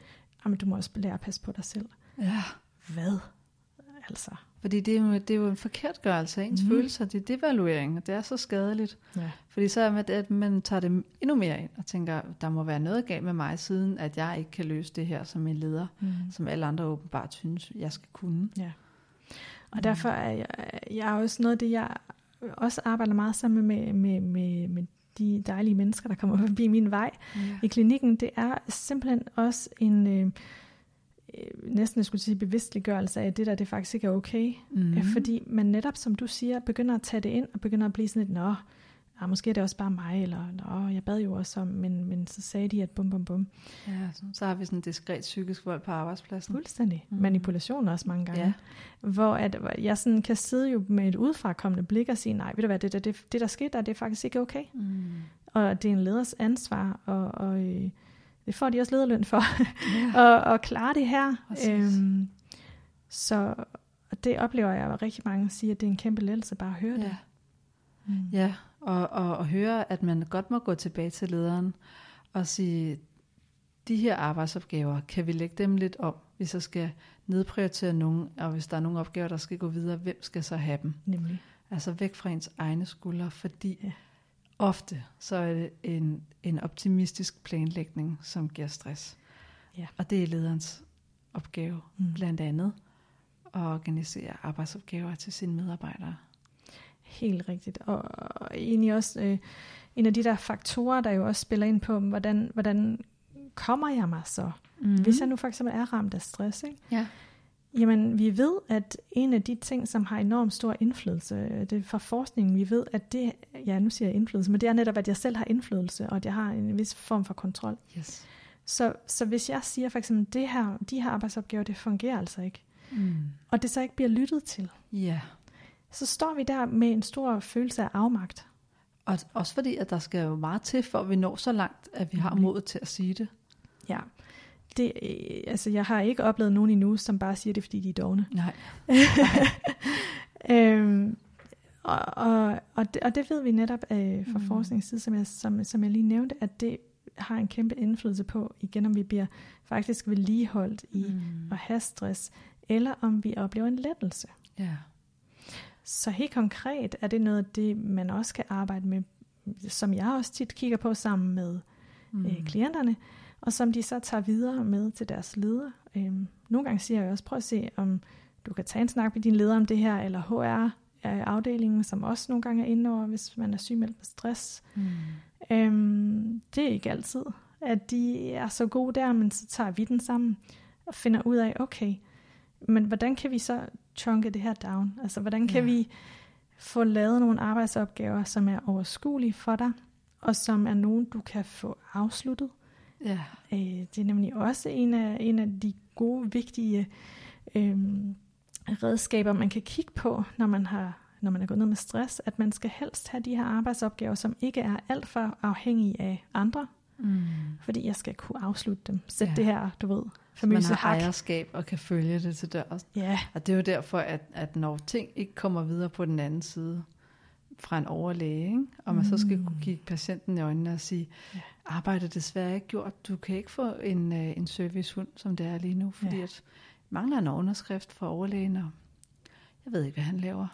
Jamen, du må også lære at passe på dig selv. Ja. Hvad? Altså. Fordi det er jo, det er jo en forkert gørelse af ens mm. følelser, det er devaluering, og det er så skadeligt. Ja. Fordi så er det, at man tager det endnu mere ind og tænker, der må være noget galt med mig, siden at jeg ikke kan løse det her som en leder, mm. som alle andre åbenbart synes, jeg skal kunne. Ja. Og mm. derfor er jeg, jeg er også noget af det, jeg også arbejder meget sammen med, med, med, med de dejlige mennesker, der kommer forbi min vej ja. i klinikken, det er simpelthen også en... Øh, næsten jeg skulle sige bevidstliggørelse af, at det der det faktisk ikke er okay. Mm. Fordi man netop, som du siger, begynder at tage det ind, og begynder at blive sådan lidt, nå, ja, måske er det også bare mig, eller nå, jeg bad jo også om, men, men så sagde de, at bum bum bum. Ja, så, så har vi sådan en diskret psykisk vold på arbejdspladsen. Fuldstændig. Mm. Manipulation også mange gange. Ja. Hvor at, jeg sådan kan sidde jo med et udefrakommende blik og sige, nej, ved du hvad, det, det, det, det der skete der, det er faktisk ikke okay. Mm. Og det er en leders ansvar, og, og øh, det får de også lederløn for, ja. at, at klare det her. Øhm, så det oplever jeg at rigtig mange siger, at det er en kæmpe lettelse bare at høre ja. det. Mm. Ja, og, og, og høre, at man godt må gå tilbage til lederen og sige, de her arbejdsopgaver, kan vi lægge dem lidt om, hvis jeg skal nedprioritere nogen, og hvis der er nogle opgaver, der skal gå videre, hvem skal så have dem? Nemlig. Altså væk fra ens egne skuldre, fordi ja. Ofte så er det en, en optimistisk planlægning, som giver stress. Ja. Og det er lederens opgave, mm. blandt andet, at organisere arbejdsopgaver til sine medarbejdere. Helt rigtigt. Og, og egentlig også øh, en af de der faktorer, der jo også spiller ind på, hvordan, hvordan kommer jeg mig så? Mm-hmm. Hvis jeg nu for eksempel er ramt af stress, ikke? Ja. Jamen, vi ved, at en af de ting, som har enorm stor indflydelse, øh, det er fra forskningen, vi ved, at det, ja, nu siger jeg indflydelse, men det er netop, at jeg selv har indflydelse, og at jeg har en vis form for kontrol. Yes. Så, så hvis jeg siger for eksempel, det her, de her arbejdsopgaver, det fungerer altså ikke, mm. og det så ikke bliver lyttet til, yeah så står vi der med en stor følelse af afmagt. Og også fordi, at der skal jo meget til, for at vi når så langt, at vi har modet til at sige det. Ja. Det, øh, altså, jeg har ikke oplevet nogen endnu, som bare siger det, fordi de er dogne. Nej. øhm, og, og, og, det, og det ved vi netop øh, fra mm. forskningsside, som jeg, som, som jeg lige nævnte, at det har en kæmpe indflydelse på, igen om vi bliver faktisk vedligeholdt i mm. at have stress, eller om vi oplever en lettelse. Ja. Så helt konkret er det noget af det, man også kan arbejde med, som jeg også tit kigger på sammen med mm. øh, klienterne, og som de så tager videre med til deres leder. Øhm, nogle gange siger jeg også, prøv at se, om du kan tage en snak med din leder om det her, eller HR afdelingen, som også nogle gange er inde over, hvis man er syg med stress. Mm. Øhm, det er ikke altid, at de er så gode der, men så tager vi den sammen og finder ud af, okay, men hvordan kan vi så chunke det her down? Altså, hvordan kan ja. vi få lavet nogle arbejdsopgaver, som er overskuelige for dig, og som er nogen, du kan få afsluttet? Ja. Øh, det er nemlig også en af, en af de gode, vigtige øh, redskaber, man kan kigge på, når man har når man er gået ned med stress, at man skal helst have de her arbejdsopgaver, som ikke er alt for afhængige af andre, mm. fordi jeg skal kunne afslutte dem. Sæt ja. det her, du ved, famøse man har hak. ejerskab og kan følge det til dørs. Ja. Og det er jo derfor, at, at når ting ikke kommer videre på den anden side fra en overlæge, ikke? og man mm. så skal kunne kigge patienten i øjnene og sige, ja. arbejdet desværre ikke gjort, du kan ikke få en, øh, en servicehund, som det er lige nu, fordi ja. at mangler en underskrift fra overlægen, og jeg ved ikke, hvad han laver.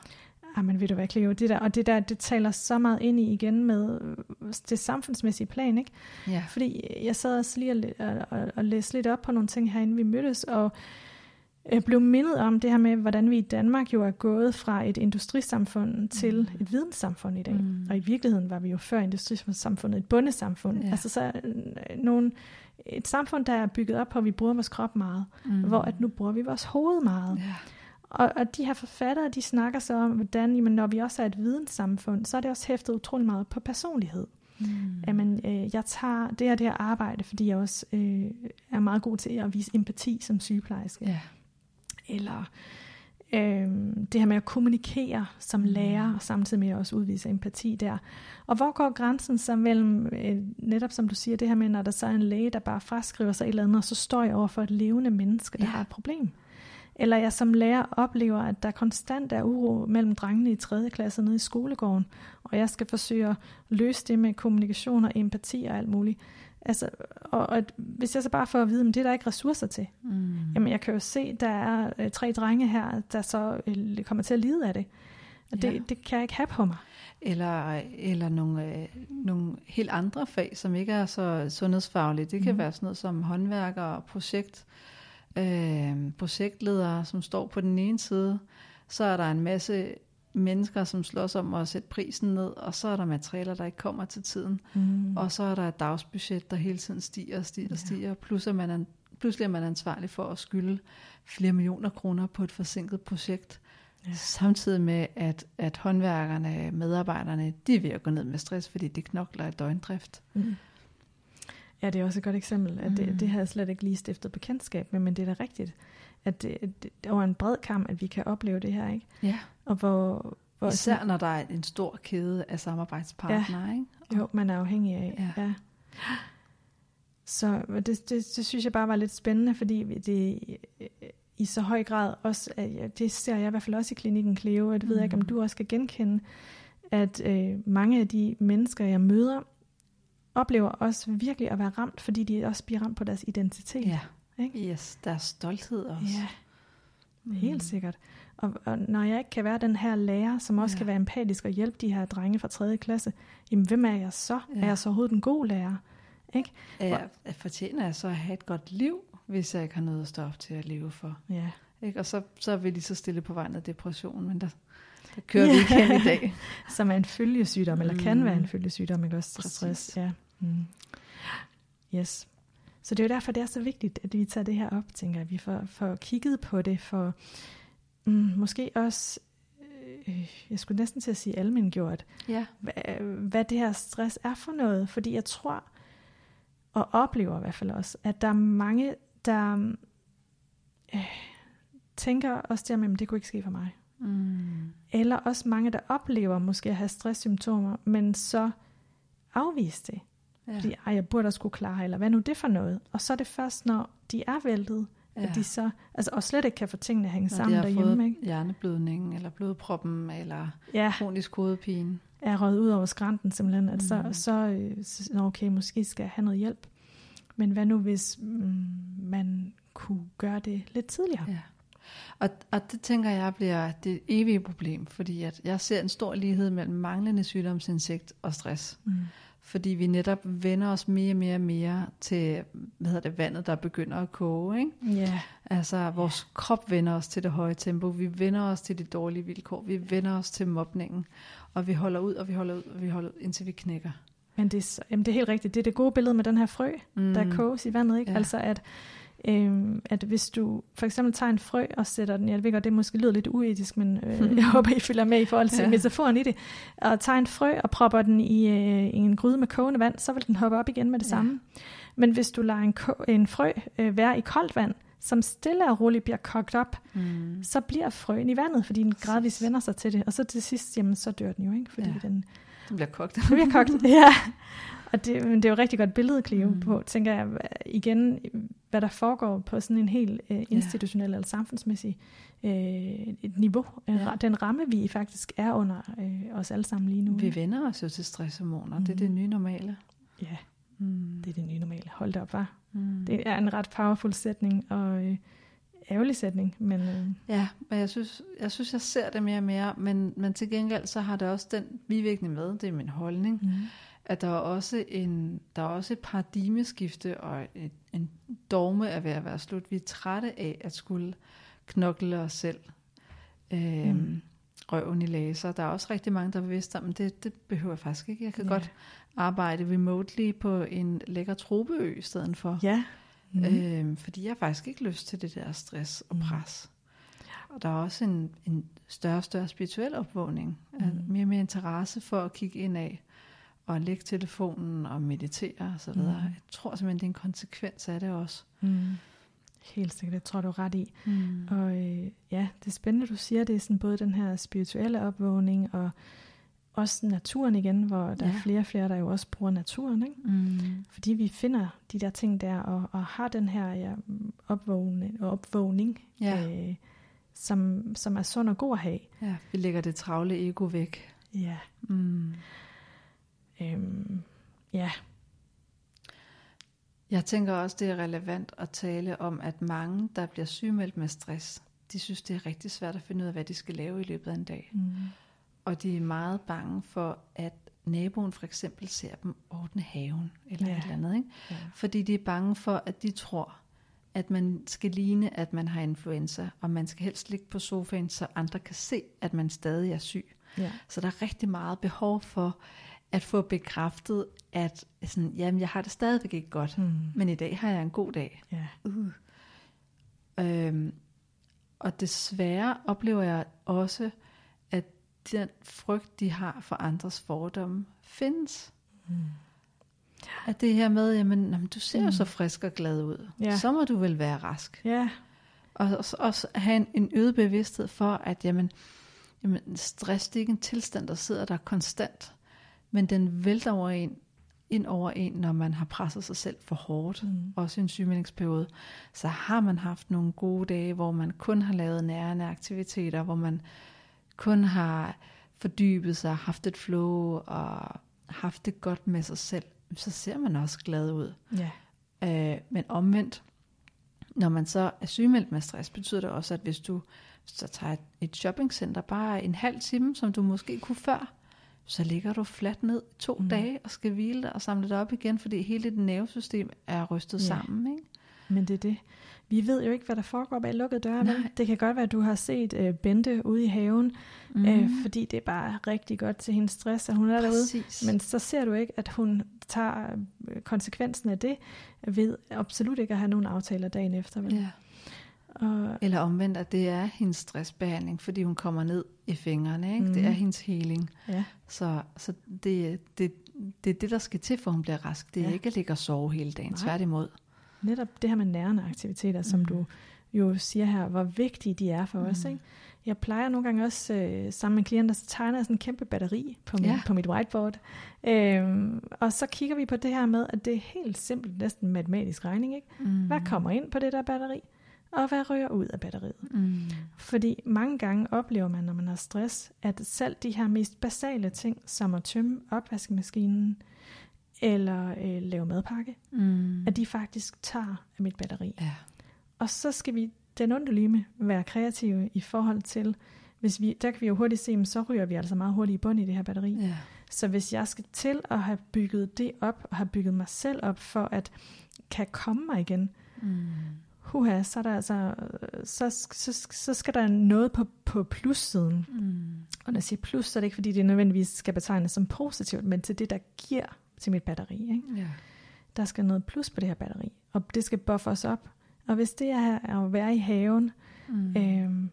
Ja, men ved du hvad, Cleo, det der, og det der, det taler så meget ind i igen med øh, det samfundsmæssige plan, ikke? Ja. Fordi jeg sad også lige og, og, og læste lidt op på nogle ting herinde, vi mødtes, og jeg blev mindet om det her med, hvordan vi i Danmark jo er gået fra et industrisamfund til mm. et videnssamfund i dag. Mm. Og i virkeligheden var vi jo før industrisamfundet et bundesamfund. Ja. Altså så øh, nogle, et samfund, der er bygget op på, at vi bruger vores krop meget, mm. hvor at nu bruger vi vores hoved meget. Ja. Og, og de her forfattere, de snakker så om, hvordan jamen, når vi også er et videnssamfund, så er det også hæftet utrolig meget på personlighed. Mm. Jamen, øh, jeg tager det her, det her arbejde, fordi jeg også øh, er meget god til at vise empati som sygeplejerske. Ja. Eller øh, det her med at kommunikere som lærer, og samtidig med at også udvise empati der. Og hvor går grænsen så mellem, øh, netop som du siger, det her med, når der så er en læge, der bare fraskriver sig et eller andet, og så står jeg over for et levende menneske, der Ja. har et problem. Eller jeg som lærer oplever, at der konstant er uro mellem drengene i 3. klasse nede i skolegården, og jeg skal forsøge at løse det med kommunikation og empati og alt muligt. Altså, og, og hvis jeg så bare får at vide, at det er der ikke ressourcer til, Mm. Jamen, jeg kan jo se, der er øh, tre drenge her, der så øh, kommer til at lide af det. Og det, Ja. det kan jeg ikke have på mig. Eller, eller nogle, øh, nogle helt andre fag, som ikke er så sundhedsfaglige. Det kan Mhm. være sådan noget som håndværker og projekt, øh, projektledere, som står på den ene side. Så er der en masse mennesker, som slås om at sætte prisen ned, og så er der materialer, der ikke kommer til tiden. Mm. Og så er der et dagsbudget, der hele tiden stiger og stiger og Ja. stiger. Plus at man er, pludselig er man ansvarlig for at skylde flere millioner kroner på et forsinket projekt. Ja. Samtidig med, at, at håndværkerne, medarbejderne, de er ved at gå ned med stress, fordi de knokler i døgndrift. Mm. Ja, det er også et godt eksempel. At det, Mm. det har jeg slet ikke lige stiftet bekendtskab med, men det er da rigtigt, at det, det over en bred kamp, at vi kan opleve det her, ikke? Ja. Og hvor, hvor Især når der er en stor kæde af samarbejdspartnere. Ja. Ikke? Jo, man er afhængig af. Ja. Ja. Så det, det, det synes jeg bare var lidt spændende, fordi det i så høj grad også, det ser jeg i hvert fald også i klinikken Cleo, og det ved jeg ikke, om Mm. du også skal genkende, at øh, mange af de mennesker, jeg møder, oplever også virkelig at være ramt, fordi de også bliver ramt på deres identitet. ja. Ikke? Yes, der er stolthed også. Ja, Mm. helt sikkert. Og, og når jeg ikke kan være den her lærer, som også Ja. kan være empatisk og hjælpe de her drenge fra 3. klasse, jamen hvem er jeg så? Ja. Er jeg så overhovedet en god lærer? Ikke? Jeg, jeg fortjener jeg så at have et godt liv, hvis jeg ikke har noget at stå op til at leve for. Ja. Ikke? Og så, så er vi lige så stille på vejen af depression, men der, der kører vi ikke hen i dag. Som er en følgesygdom, eller kan Mm. være en følgesygdom, ikke også stress. Ja. Mm. Yes. Så det er jo derfor, det er så vigtigt, at vi tager det her op, tænker jeg. Vi får, får kigget på det, for mm, måske også, øh, jeg skulle næsten til at sige almengjort, Ja. hvad, hvad det her stress er for noget. Fordi jeg tror, og oplever i hvert fald også, at der er mange, der øh, tænker også der, at det kunne ikke ske for mig. Mm. Eller også mange, der oplever måske at have stresssymptomer, men så afviser det. Ja. Fordi, ej, jeg burde også kunne klare, eller hvad nu det for noget? Og så er det først, når de er væltet, ja. At de så, altså, og slet ikke kan få tingene at hænge Når sammen de har derhjemme, fået ikke? hjerneblødning, eller blodproppen, eller Ja, kronisk hovedpine. er røget ud over skrænten simpelthen, at så, Mm. så, øh, så okay, måske skal jeg have noget hjælp. Men hvad nu, hvis mm, man kunne gøre det lidt tidligere? Ja. Og, og det tænker jeg bliver det evige problem, fordi at jeg ser en stor lighed mellem manglende sygdomsindsigt og stress. Mm. Fordi vi netop vender os mere og mere og mere til hvad hedder det, vandet, der begynder at koge. Ikke? Ja, Altså vores krop vender os til det høje tempo, vi vender os til de dårlige vilkår, vi vender os til mobningen, og vi holder ud, og vi holder ud, og vi holder ud, indtil vi knækker. men det er, jamen, det er helt rigtigt. Det er det gode billede med den her frø, Mm. der koges i vandet. Ikke? Ja. Altså at, øhm, at hvis du for eksempel tager en frø og sætter den, jeg ved godt, det måske lyder lidt uetisk, men øh, jeg håber, I følger med i forhold til ja. Metaforen i det, og tager en frø og propper den i, øh, i en gryde med kogende vand, så vil den hoppe op igen med det Ja. samme. Men hvis du lader en, ko- en frø øh, være i koldt vand, som stille og roligt bliver kogt op, Mm. så bliver frøen i vandet, fordi den gradvist vender sig til det. Og så til sidst, jamen, så dør den jo, ikke? Fordi ja. Den Den bliver kogt. den bliver kogt. ja. Og det, men det er jo et rigtig godt billede, Cleo, mm. På, tænker jeg, igen, hvad der foregår på sådan en helt øh, institutionel eller samfundsmæssig øh, et niveau. En, Ja. Den ramme, vi faktisk er under øh, os alle sammen lige nu. Vi vender os jo til stresshormoner, mm. det er det nye normale. Ja, Mm. det er det nye normale. Hold da op, var. Mm. Det er en ret powerful sætning, og øh, ærgerlig sætning, men øh, Ja, men jeg synes, jeg synes, jeg ser det mere og mere, men, men til gengæld så har det også den bivirkning med, det er min holdning, mm. At der er også, en, der er også et paradigmeskifte og et, en dogme er ved at være slut. Vi er trætte af at skulle knokle os selv øhm, Mm. mm. røven i laser. Der er også rigtig mange, der er om, det, det behøver jeg faktisk ikke. Jeg kan Ja. godt arbejde remotely på en lækker tropeø i stedet for. ja. Mm. Mm. Øhm, fordi jeg har faktisk ikke lyst til det der stress og Mm. pres. og der er også en, en større og større spirituel opvågning. Mm. Mere og mere interesse for at kigge ind af og lægge telefonen og meditere osv. Mm. Jeg tror simpelthen, det er en konsekvens af det også. Mm. Helt sikkert, det tror du ret i. Mm. Og øh, ja, det er spændende, du siger, det er sådan både den her spirituelle opvågning og også naturen igen, hvor der ja. er flere og flere, der jo også bruger naturen. Ikke? Mm. Fordi vi finder de der ting der, og, og har den her ja, opvågning, opvågning ja. øh, som, som er sund og god at have. Ja, vi lægger det travle ego væk. Ja. Mm. Øhm, ja. Jeg tænker også, det er relevant at tale om, at mange, der bliver sygemeldt med stress, de synes, det er rigtig svært at finde ud af, hvad de skal lave i løbet af en dag. Mm. Og de er meget bange for, at naboen for eksempel ser dem ordne haven, eller ja. et eller andet. Ikke? Ja. Fordi de er bange for, at de tror, at man skal ligne, at man har influenza, og man skal helst ligge på sofaen, så andre kan se, at man stadig er syg. Ja. Så der er rigtig meget behov for at få bekræftet, at sådan, jamen, jeg har det stadigvæk ikke godt, mm. men i dag har jeg en god dag. Ja. Uh. Øhm, og desværre oplever jeg også, at den frygt, de har for andres fordomme, findes. Mm. At det her med, jamen, jamen du ser jo mm. så frisk og glad ud, ja. så må du vel være rask. Ja. Og også, også have en, en øget bevidsthed for, at jamen, jamen, stress det er ikke en tilstand, der sidder der konstant, men den vælter over en, ind over en, når man har presset sig selv for hårdt, mm. også i en sygemeldingsperiode, så har man haft nogle gode dage, hvor man kun har lavet nærende aktiviteter, hvor man kun har fordybet sig, haft et flow og haft det godt med sig selv, så ser man også glad ud. Ja. Øh, men omvendt, når man så er sygemeldt med stress, betyder det også, at hvis du så tager et, shoppingcenter bare en halv time, som du måske kunne før, så ligger du fladt ned to mm. dage og skal hvile dig og samle dig op igen, fordi hele dit nervesystem er rystet ja. sammen. Ikke? Men det er det. Vi ved jo ikke, hvad der foregår bag lukkede døre. Men det kan godt være, at du har set uh, Bente ude i haven, mm. uh, fordi det er bare rigtig godt til hendes stress, at hun er Præcis. derude. Men så ser du ikke, at hun tager øh, konsekvensen af det, ved absolut ikke at have nogen aftaler dagen efter. Vel? Ja. Og, Eller omvendt, at det er hendes stressbehandling, fordi hun kommer ned i fingrene. Ikke? Mm. Det er hendes healing. Ja. Så, så det, det, det er det, der skal til, for hun bliver rask. Det er ja. ikke at ligge og sove hele dagen, Nej. tværtimod. Netop det her med nærende aktiviteter, som mm. du jo siger her, hvor vigtige de er for mm. os. Ikke? Jeg plejer nogle gange også øh, sammen med klienter, så tegner jeg sådan en kæmpe batteri på, min, ja. på mit whiteboard. Øhm, og så kigger vi på det her med, at det er helt simpelt, næsten matematisk regning. Ikke? Mm. Hvad kommer ind på det der batteri? Og hvad rører ud af batteriet. Mm. Fordi mange gange oplever man, når man har stress, at selv de her mest basale ting, som at tømme opvaskemaskinen, eller øh, lave madpakke, mm. at de faktisk tager af mit batteri. Ja. Og så skal vi den underlige være kreative i forhold til, hvis vi, der kan vi jo hurtigt se, så ryger vi altså meget hurtigt i bund i det her batteri. Ja. Så hvis jeg skal til at have bygget det op, og have bygget mig selv op for at kan komme mig igen, mm huha, så, er der altså, så, så, så skal der noget på, på plussiden. Mm. Og når jeg siger plus, så er det ikke fordi, det nødvendigvis skal betegnes som positivt, men til det, der giver til mit batteri. Ikke? Ja. Der skal noget plus på det her batteri, og det skal buffers op. Og hvis det er at være i haven, mm. øhm,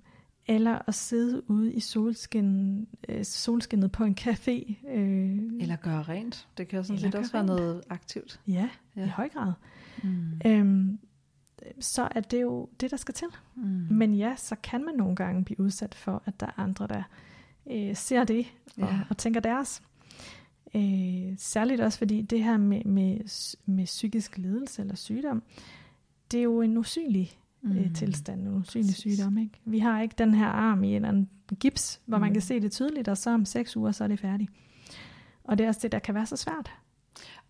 eller at sidde ude i solskin, øh, solskinnet på en café. Øh, eller gøre rent. Det kan sådan set også være noget aktivt. Ja, ja, i høj grad. Mm. Øhm, så er det jo det, der skal til. Mm. Men ja, så kan man nogle gange blive udsat for, at der er andre, der øh, ser det og, ja. og tænker deres. Øh, særligt også fordi det her med, med, med psykisk lidelse eller sygdom, det er jo en usynlig øh, mm. øh, tilstand, en usynlig Præcis. sygdom. Ikke? Vi har ikke den her arm i en eller anden gips, hvor mm. man kan se det tydeligt, og så om seks uger, så er det færdigt. Og det er også det, der kan være så svært.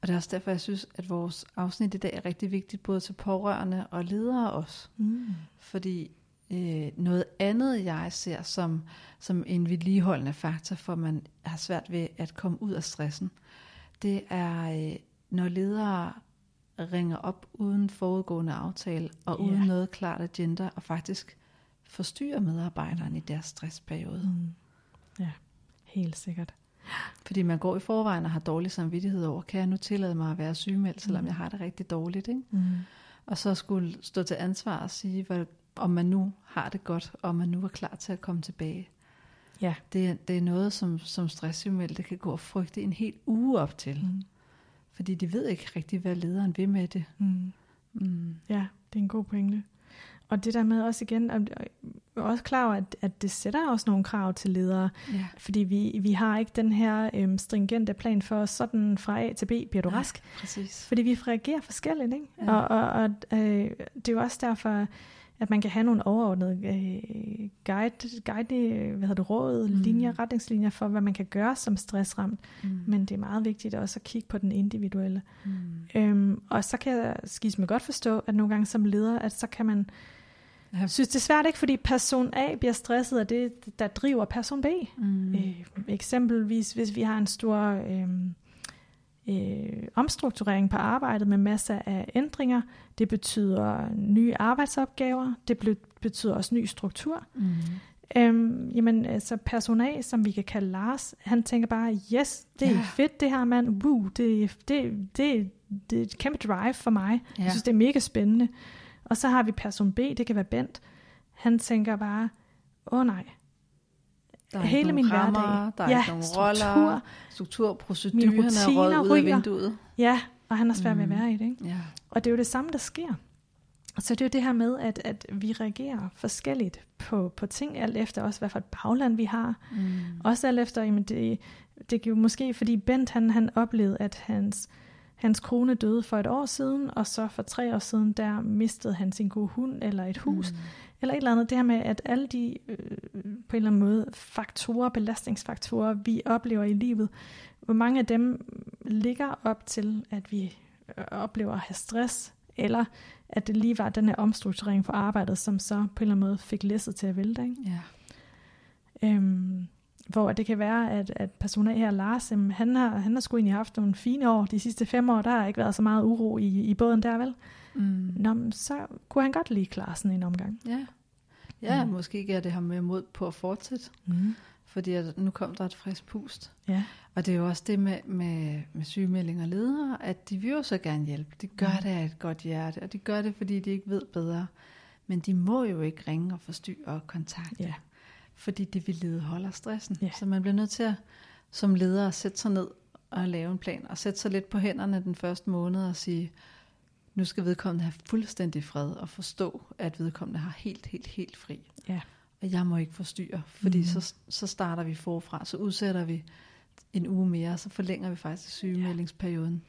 Og det er også derfor, jeg synes, at vores afsnit i dag er rigtig vigtigt, både til pårørende og ledere også. Mm. Fordi øh, noget andet, jeg ser som, som en vedligeholdende faktor, for man har svært ved at komme ud af stressen, det er, øh, når ledere ringer op uden forudgående aftale, og yeah. uden noget klart agenda, og faktisk forstyrrer medarbejderen i deres stressperiode. Mm. Ja, helt sikkert. Fordi man går i forvejen og har dårlig samvittighed over, kan jeg nu tillade mig at være sygemeldt, selvom mm. jeg har det rigtig dårligt. Ikke? Mm. Og så skulle stå til ansvar og sige, hvor, om man nu har det godt, og om man nu er klar til at komme tilbage. Ja. Det, det er noget, som, som stresssygemeldte kan gå og frygte en hel uge op til. Mm. Fordi de ved ikke rigtig, hvad lederen vil med det. Mm. Mm. Ja, det er en god pointe. Og det der med også igen, jeg er også klar over, at, at det sætter også nogle krav til ledere, Ja. fordi vi, vi har ikke den her øhm, stringente plan for, sådan fra A til B bliver du Nej. rask. Præcis. Fordi vi reagerer forskelligt, ikke? Ja. Og, og, og øh, det er jo også derfor, at man kan have nogle overordnede øh, guide, guide, hvad hedder det, råd, Mm. linjer, retningslinjer for, hvad man kan gøre som stressramt. Mm. Men det er meget vigtigt også at kigge på den individuelle. Mm. Øhm, og så kan jeg skis med godt forstå, at nogle gange som leder, at så kan man Ja. synes, det er svært ikke, fordi person A bliver stresset af det, der driver person B. Mm. Øh, eksempelvis, hvis vi har en stor øh, øh, omstrukturering på arbejdet med masser af ændringer, det betyder nye arbejdsopgaver, det betyder også ny struktur. Mm. Øhm, jamen, altså person A, som vi kan kalde Lars, han tænker bare, yes, det er ja. fedt det her, mand. Woo, det, det, det, det er et kæmpe drive for mig. Ja. Jeg synes, det er mega spændende. Og så har vi person B, det kan være Bent. Han tænker bare, åh oh, nej, Der er hele min rammer, hverdag. der er ja, ikke nogen struktur. roller, struktur, proceduren er rutiner røget ud af vinduet. Ja, og han har svært ved at Mm. være i det. Ikke? Ja. Og det er jo det samme, der sker. Så det er jo det her med, at, at vi reagerer forskelligt på, på ting, alt efter også, hvad for et bagland vi har. Mm. Også alt efter, jamen det, det er jo måske, fordi Bent han, han oplevede, at hans, hans kone døde for et år siden, og så for tre år siden, der mistede han sin gode hund eller et hus, mm. eller et eller andet. Det her med, at alle de øh, på en eller anden måde faktorer, belastningsfaktorer, vi oplever i livet, hvor mange af dem ligger op til, at vi øh, oplever at have stress, eller at det lige var den her omstrukturering for arbejdet, som så på en eller anden måde fik læsset til at vælte. Ikke? Ja. Øhm, hvor det kan være, at, at personen A her, Lars, jamen, han, har, han har sgu egentlig haft nogle fine år. De sidste fem år, der har ikke været så meget uro i, i båden der, vel? Mm. Nå, men så kunne han godt lige klare sådan en omgang. Ja. Ja, Mm. måske gav det ham mere mod på at fortsætte, Mm. fordi at nu kom der et frisk pust. Ja. Og det er jo også det med, med, med sygemeldinger og ledere, at de vil jo så gerne hjælpe. De gør Mm. det af et godt hjerte, og de gør det, fordi de ikke ved bedre. Men de må jo ikke ringe og forstyrre og kontakte, Ja. Fordi det vil lede holder stressen. Ja. Så man bliver nødt til at, som leder at sætte sig ned og lave en plan, og sætte sig lidt på hænderne den første måned og sige, nu skal vedkommende have fuldstændig fred og forstå, at vedkommende har helt, helt, helt fri. Ja. Og jeg må ikke forstyrre, fordi mm. så, så starter vi forfra, så udsætter vi en uge mere, og så forlænger vi faktisk sygemeldingsperioden.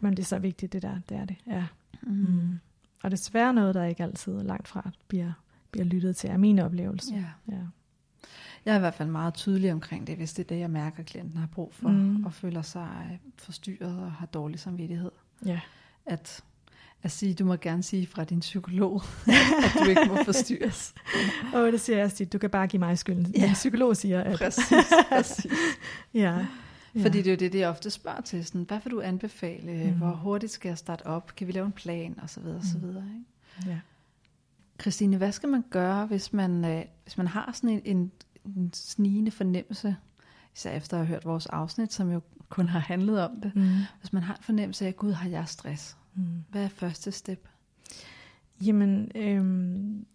Men det er så vigtigt, det der. Det er det. Ja. Mm. Mm. Og desværre noget, der ikke altid langt fra bliver, bliver lyttet til, er min oplevelse. Ja. Ja. Jeg er i hvert fald meget tydelig omkring det, hvis det er det, jeg mærker, at klienten har brug for, Mm. og føler sig øh, forstyrret og har dårlig samvittighed. ja. At, at sige, du må gerne sige fra din psykolog, at du ikke må forstyrres. Og det siger jeg også tit, du kan bare give mig skylden. Ja. En psykolog siger, at... Præcis, præcis. ja. ja. Fordi det er jo det, de ofte spørger til. Sådan, hvad vil du anbefale? Mm. Mm. Hvor hurtigt skal jeg starte op? Kan vi lave en plan? Og så videre, og så Mm. videre. Ikke? Ja. Christine, hvad skal man gøre, hvis man, øh, hvis man har sådan en, en, en snigende fornemmelse, især efter at have hørt vores afsnit, som jo kun har handlet om det. Mm. Hvis man har en fornemmelse af, gud, har jeg stress? Mm. Hvad er første step? Jamen, øhm,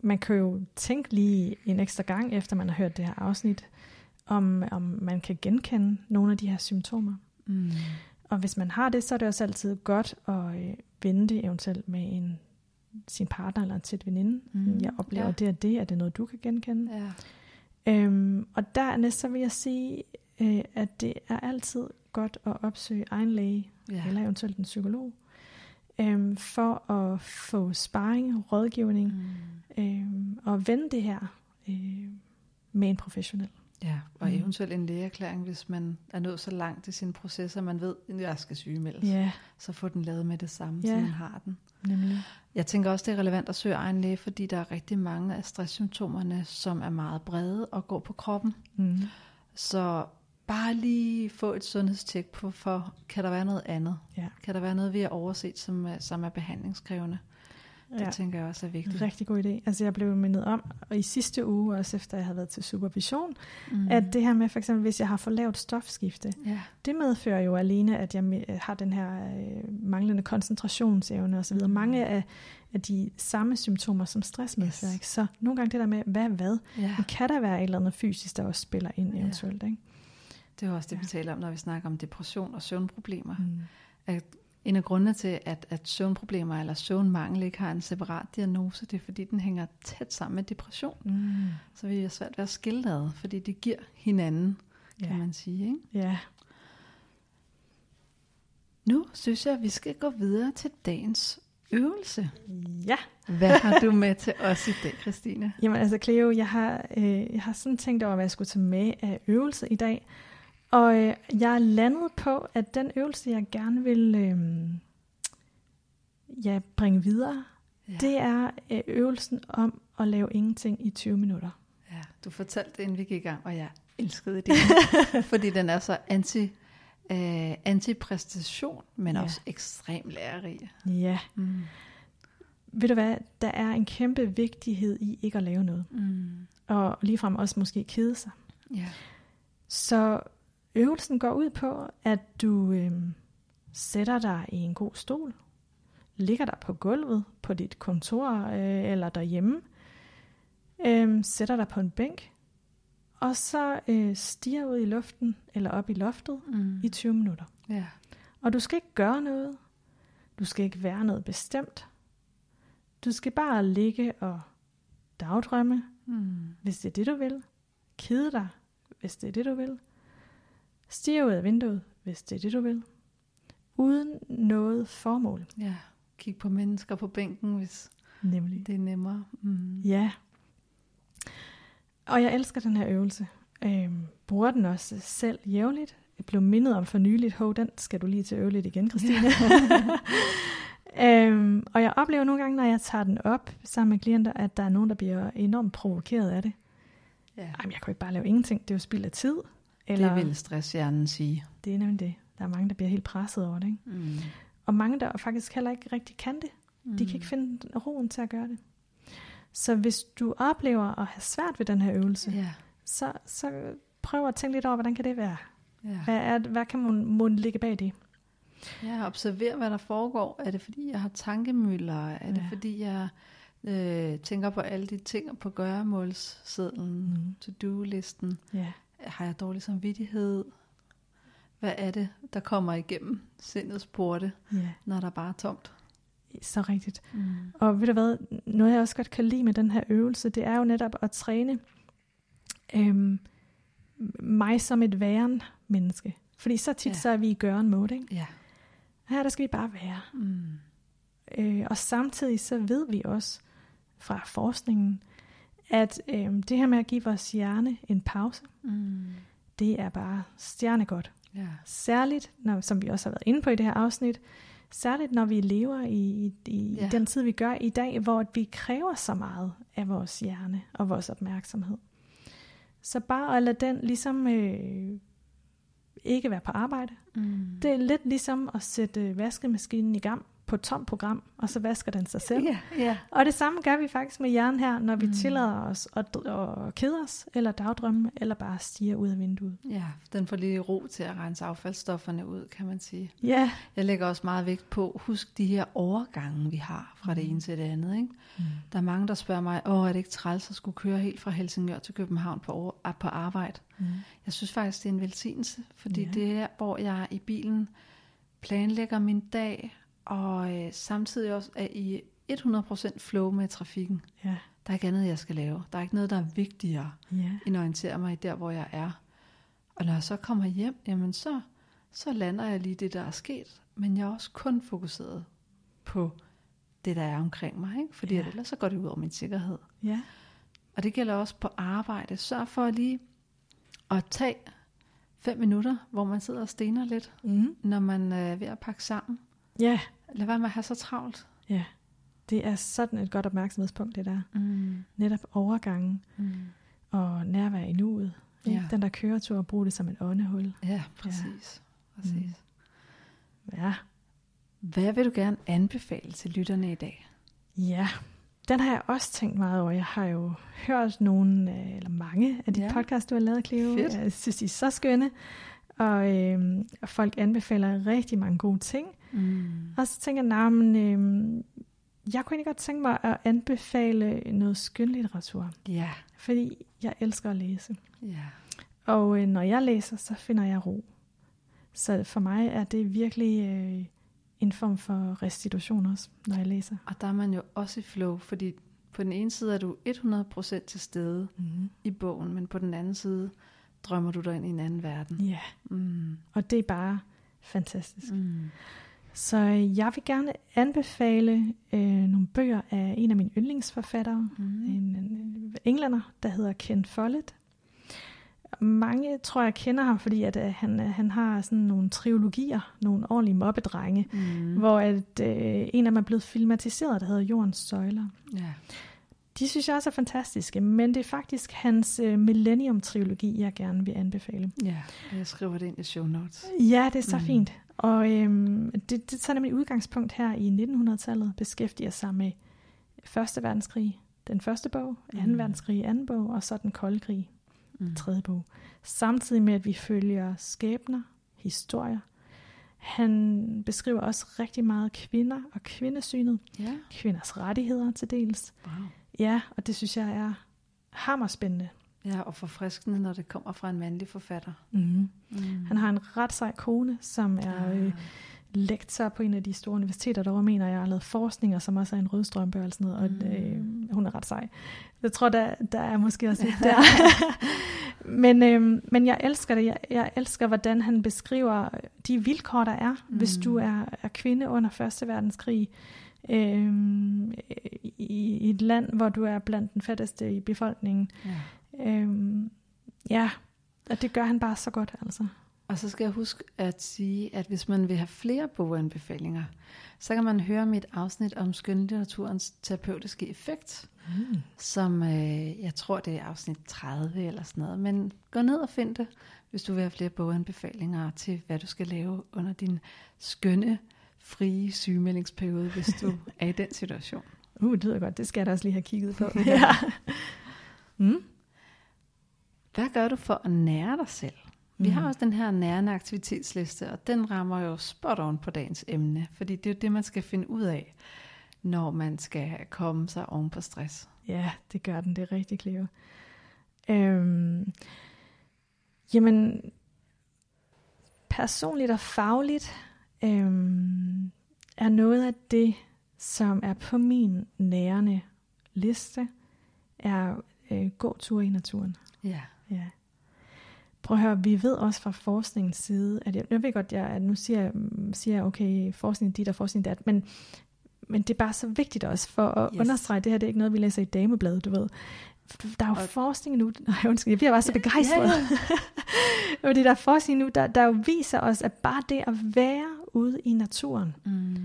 man kan jo tænke lige en ekstra gang, efter man har hørt det her afsnit, om, om man kan genkende nogle af de her symptomer. Mm. Og hvis man har det, så er det også altid godt at øh, vende det eventuelt med en, sin partner eller en tæt veninde. Mm, Jeg oplever ja. det og det, er det noget, du kan genkende? Ja. Øhm, og dernæst så vil jeg sige, øh, at det er altid godt at opsøge egen læge, Ja. eller eventuelt en psykolog, øhm, for at få sparring, rådgivning, Mm. øhm, og vende det her øh, med en professionel. Ja, og Mm. eventuelt en lægeerklæring, hvis man er nået så langt i sin proces, at man ved, at jeg skal sygemeldes. Ja, Så få den lavet med det samme, Ja. så man har den. nemlig. Jeg tænker også, det er relevant at søge egen læge, fordi der er rigtig mange af stresssymptomerne, som er meget brede og går på kroppen. Mm. Så bare lige få et sundhedstjek på, for kan der være noget andet? Ja. Kan der være noget, vi har overset, som som er behandlingskrævende? Det ja. tænker jeg også er vigtigt. Rigtig god idé. Altså jeg blev mindet om, og i sidste uge, også efter jeg havde været til supervision, mm. at det her med for eksempel, hvis jeg har for lavt stofskifte, ja. det medfører jo alene, at jeg har den her øh, manglende koncentrationsevne osv. Mm. Mange af, af de samme symptomer, som stress medfører. Yes. Ikke? Så nogle gange det der med, hvad hvad? Ja. Men kan der være et eller andet fysisk, der også spiller ind eventuelt? Ikke? Det er også det, ja. vi taler om, når vi snakker om depression og søvnproblemer. Mm. At en af grundene til, at, at søvnproblemer eller søvnmangel ikke har en separat diagnose, det er fordi, den hænger tæt sammen med depression. Mm. Så vi er svært ved at skille ad, fordi de giver hinanden, kan ja. man sige. Ikke? Ja. Nu synes jeg, at vi skal gå videre til dagens øvelse. Ja. Hvad har du med til os i dag, Christine? Jamen altså, Cleo, jeg har, øh, jeg har sådan tænkt over, hvad jeg skulle tage med af øvelse i dag. Og øh, jeg er landet på, at den øvelse, jeg gerne vil øh, ja, bringe videre, ja. det er øh, øvelsen om at lave ingenting i 20 minutter. Ja, du fortalte det, inden vi gik i gang, og jeg elskede det, fordi den er så anti, øh, antipræstation, men ja. også ekstrem lærerig. Ja. Mm. Ved du hvad, der er en kæmpe vigtighed i ikke at lave noget. Mm. Og ligefrem også måske kede sig. Ja. Så Øvelsen går ud på, at du øh, sætter dig i en god stol, ligger der på gulvet på dit kontor øh, eller derhjemme, øh, sætter dig på en bænk, og så øh, stiger ud i luften eller op i loftet mm. i 20 minutter. Ja. Og du skal ikke gøre noget. Du skal ikke være noget bestemt. Du skal bare ligge og dagdrømme, mm. hvis det er det, du vil. Kede dig, hvis det er det, du vil. Stige ud af vinduet, hvis det er det, du vil. Uden noget formål. Ja, kig på mennesker på bænken, hvis Nemlig. det er nemmere. Mm. Ja. Og jeg elsker den her øvelse. Øhm, bruger den også selv jævnligt. Jeg blev mindet om for nyligt, hov, den skal du lige til øve lidt igen, Christine. Ja. øhm, og jeg oplever nogle gange, når jeg tager den op sammen med klienter, at der er nogen, der bliver enormt provokeret af det. Ja. Jamen, jeg kan jo ikke bare lave ingenting, det er jo spild af tid. Eller, det vil stresshjernen sige. Det er nemlig det. Der er mange, der bliver helt presset over det. Ikke? Mm. Og mange, der faktisk heller ikke rigtig kan det. Mm. De kan ikke mm. finde roen til at gøre det. Så hvis du oplever at have svært ved den her øvelse, yeah. så, så prøv at tænke lidt over, hvordan kan det være? Yeah. Hvad, er, hvad kan man, man ligge bag det? Ja, observer, hvad der foregår. Er det, fordi jeg har tankemøller? Er ja. det, fordi jeg øh, tænker på alle de ting på gøremålssedlen, mm. to-do-listen? Ja har jeg dårlig samvittighed? Hvad er det, der kommer igennem sindets porte, yeah. når der bare er tomt? Så rigtigt. Mm. Og ved du hvad, noget jeg også godt kan lide med den her øvelse, det er jo netop at træne øhm, mig som et væren menneske. Fordi så tit yeah. så er vi i gøren mode, ikke? Ja. Her der skal vi bare være. Mm. Øh, og samtidig så ved vi også fra forskningen, at øh, det her med at give vores hjerne en pause, mm. det er bare stjernegodt. Ja. Særligt, når, som vi også har været inde på i det her afsnit, særligt når vi lever i, i ja. den tid, vi gør i dag, hvor vi kræver så meget af vores hjerne og vores opmærksomhed. Så bare at lade den ligesom øh, ikke være på arbejde. Mm. Det er lidt ligesom at sætte vaskemaskinen i gang på tom program, og så vasker den sig selv. Yeah, yeah. Og det samme gør vi faktisk med hjernen her, når vi mm. tillader os at, at kede os, eller dagdrømme, eller bare stiger ud af vinduet. Ja, den får lige ro til at rense affaldsstofferne ud, kan man sige. Ja. Yeah. Jeg lægger også meget vægt på, husk de her overgange, vi har fra det mm. ene til det andet. Ikke? Mm. Der er mange, der spørger mig, åh, er det ikke træls at skulle køre helt fra Helsingør til København på, over, på arbejde? Mm. Jeg synes faktisk, det er en velsignelse, fordi yeah. det er, hvor jeg i bilen planlægger min dag, og øh, samtidig også er i 100% flow med trafikken. Ja. Der er ikke andet, jeg skal lave. Der er ikke noget, der er vigtigere, ja. end at orientere mig der, hvor jeg er. Og når jeg så kommer hjem, jamen så, så lander jeg lige det, der er sket. Men jeg er også kun fokuseret på det, der er omkring mig. Ikke? Fordi ja. ellers så går det ud over min sikkerhed. Ja. Og det gælder også på arbejde. Sørg for lige at tage fem minutter, hvor man sidder og stener lidt, mm. når man er ved at pakke sammen. Ja. Lad være med at have så travlt. Ja. Det er sådan et godt opmærksomhedspunkt, det der. Mm. Netop overgangen mm. og nærvær i nuet. Ja. Den der køretur og bruge det som et åndehul. Ja, præcis. Ja. præcis. Mm. Ja. Hvad vil du gerne anbefale til lytterne i dag? Ja, den har jeg også tænkt meget over. Jeg har jo hørt nogle, øh, eller mange af de ja. podcasts, du har lavet, Cleo. Fedt. Jeg synes, de er så skønne. Og, øh, og folk anbefaler rigtig mange gode ting. Mm. Og så tænker jeg, nah, men, øh, jeg kunne egentlig godt tænke mig at anbefale noget skønlitteratur. Ja. Fordi jeg elsker at læse. Ja. Og øh, når jeg læser, så finder jeg ro. Så for mig er det virkelig øh, en form for restitution også, når jeg læser. Og der er man jo også i flow, fordi på den ene side er du 100% til stede Mm. i bogen, men på den anden side drømmer du dig ind i en anden verden. Ja, Mm. og det er bare fantastisk. Mm. Så jeg vil gerne anbefale øh, nogle bøger af en af mine yndlingsforfattere, Mm. en, en englænder, der hedder Ken Follett. Mange tror jeg kender ham, fordi at, øh, han, øh, han har sådan nogle trilogier, nogle ordentlige mobbedrenge, Mm. hvor at, øh, en af dem er blevet filmatiseret, der hedder Jordens Søjler. Ja. De synes jeg også er fantastiske, men det er faktisk hans øh, Millennium-trilogi, jeg gerne vil anbefale. ja, jeg skriver det ind i show notes. Ja, det er så mm. fint. Og øhm, det, det tager nemlig udgangspunkt her i 1900-tallet, beskæftiger sig med Første verdenskrig, den første bog, Anden Mm. verdenskrig, anden bog, og så den kolde krig, Mm. tredje bog. Samtidig med, at vi følger skæbner, historier. Han beskriver også rigtig meget kvinder og kvindesynet, Ja, kvinders rettigheder til dels. wow. Ja, og det synes jeg er hammerspændende. Ja, og forfriskende, når det kommer fra en mandlig forfatter. Mm. Mm. Han har en ret sej kone, som er øh, lektor på en af de store universiteter derovre, mener jeg, har lavet forskning, og som også er en rødstrømpe og sådan noget, og Mm. øh, hun er ret sej. Jeg tror, der, der er måske også lidt der. men, øh, men jeg elsker det. Jeg, jeg elsker, hvordan han beskriver de vilkår, der er, mm. hvis du er, er kvinde under Første Verdenskrig, øh, i, i et land, hvor du er blandt den fattigste i befolkningen. Ja. Øh, ja, og det gør han bare så godt, altså. Og så skal jeg huske at sige, at hvis man vil have flere boganbefalinger, så kan man høre mit afsnit om skønlitteraturens terapeutiske effekt, Mm. som øh, jeg tror, det er afsnit 30 eller sådan noget. Men gå ned og find det, hvis du vil have flere boganbefalinger til, hvad du skal lave under din skønne, frie sygemeldingsperiode, hvis du er i den situation. Uh, det lyder godt. Det skal jeg da også lige have kigget på. ja. mm. Hvad gør du for at nære dig selv? Vi Mm. har også den her nærende aktivitetsliste, og den rammer jo spot on på dagens emne, fordi det er jo det, man skal finde ud af, når man skal komme sig oven på stress. Ja, det gør den. Det er rigtig Cleo. Øhm, jamen, personligt og fagligt øhm, er noget af det, som er på min nærende liste, er øh, gåture i naturen. Ja. Ja. Prøv at høre, vi ved også fra forskningens side, at jeg, jeg ved godt, jeg, at nu siger, jeg- siger jeg, okay, forskning dit og forskning dat, men, men det er bare så vigtigt også for at Yes. yes. understrege, det her det er ikke noget, vi læser i damebladet, du ved. Der er jo Og- forskning nu, nej undskyld, jeg bliver bare så begejstret. Ja, Ja, Fordi der er forskning nu, der, der jo viser os, at bare det at være ude i naturen, Mm.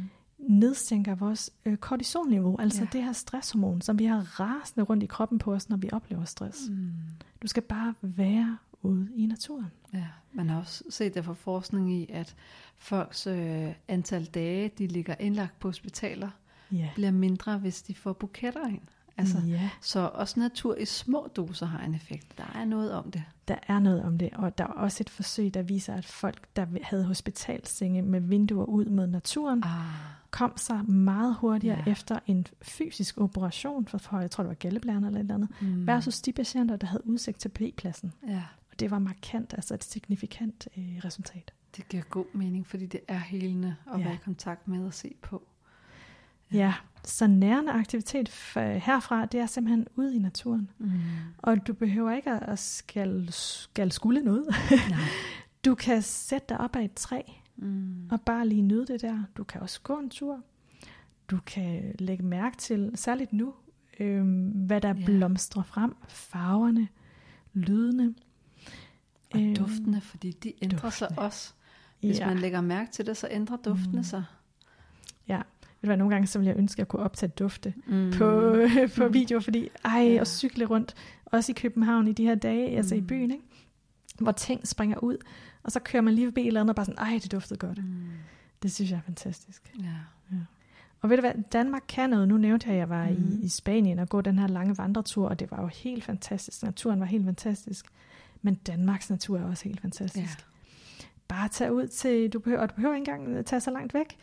Nedsænker vores øh, kortisolniveau, altså Ja. det her stresshormon, som vi har rasende rundt i kroppen på os, når vi oplever stress. Mm. Du skal bare være ude i naturen. Ja, man har også set der fra forskning i, at folks øh, antal dage, de ligger indlagt på hospitaler, Ja. bliver mindre, hvis de får buketter ind. Altså, ja, Så også natur i små doser har en effekt. Der er noget om det. der er noget om det, og der er også et forsøg, der viser, at folk, der havde hospitalsenge med vinduer ud mod naturen, Ah, kom sig meget hurtigere Ja. efter en fysisk operation for, for jeg tror det var galleblæren eller et eller andet, mm. versus de patienter, der havde udsigt til P-pladsen. Ja, Og det var markant, altså et signifikant øh, resultat. det giver god mening, fordi det er helende at Ja. være i kontakt med og se på. Ja, ja så nærende aktivitet herfra, det er simpelthen ude i naturen. Mm. Og du behøver ikke at- at skal, skal skulle noget. Nej. Du kan sætte dig op af et træ, Mm. og bare lige nyde det der. Du kan også gå en tur. Du kan lægge mærke til, særligt nu, øhm, hvad der ja. blomstrer frem. Farverne, lydene. Og Øhm, duftene, fordi de ændrer duftene. sig også. Hvis ja. man lægger mærke til det, så ændrer duftene Mm. sig. ja. Ved du nogle gange så ville jeg ønske, at jeg kunne optage dufte Mm. på, på video, fordi ej, Ja. at cykle rundt, også i København i de her dage, mm. altså i Mm. byen, ikke? Hvor ting springer ud, og så kører man lige forbi et eller andet, og bare sådan, ej, det duftede godt. Mm. Det synes jeg er fantastisk. Ja. Og ved du hvad, Danmark kan noget. Nu nævnte jeg, at jeg var mm. i, i Spanien og gå den her lange vandretur, og det var jo helt fantastisk. Naturen var helt fantastisk. Men Danmarks natur er også helt fantastisk. Ja. Bare tag ud til, du behøver, og du behøver ikke engang tage så langt væk.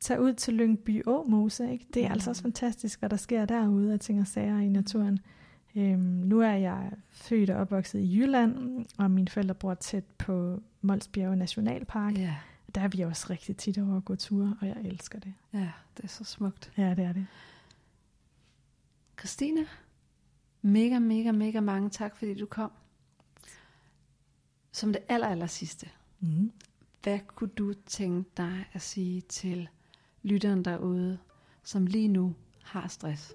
Tag ud til Lyngby Åmose, ikke? Det er mm. altså også fantastisk, hvad der sker derude af ting og sager i naturen. Øhm, nu er jeg født og opvokset i Jylland, og mine forældre bor tæt på Molsbjerge Nationalpark. Ja, Der er vi også rigtig tit over at gå ture, og jeg elsker det. ja, det er så smukt. Ja, det er det. Christine, mega, mega, mega mange tak, fordi du kom. Som det aller, aller sidste, Mm. hvad kunne du tænke dig at sige til lytteren derude, som lige nu har stress?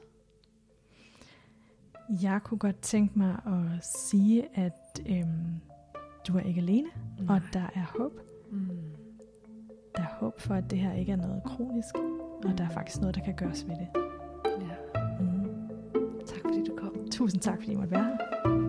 Jeg kunne godt tænke mig at sige, at øhm, du er ikke alene, Nej. og der er håb. Mm. Der er håb for, at det her ikke er noget kronisk, og der er faktisk noget, der kan gøres ved det. Ja. Mm. Tak fordi du kom. Tusind tak, fordi I måtte være her.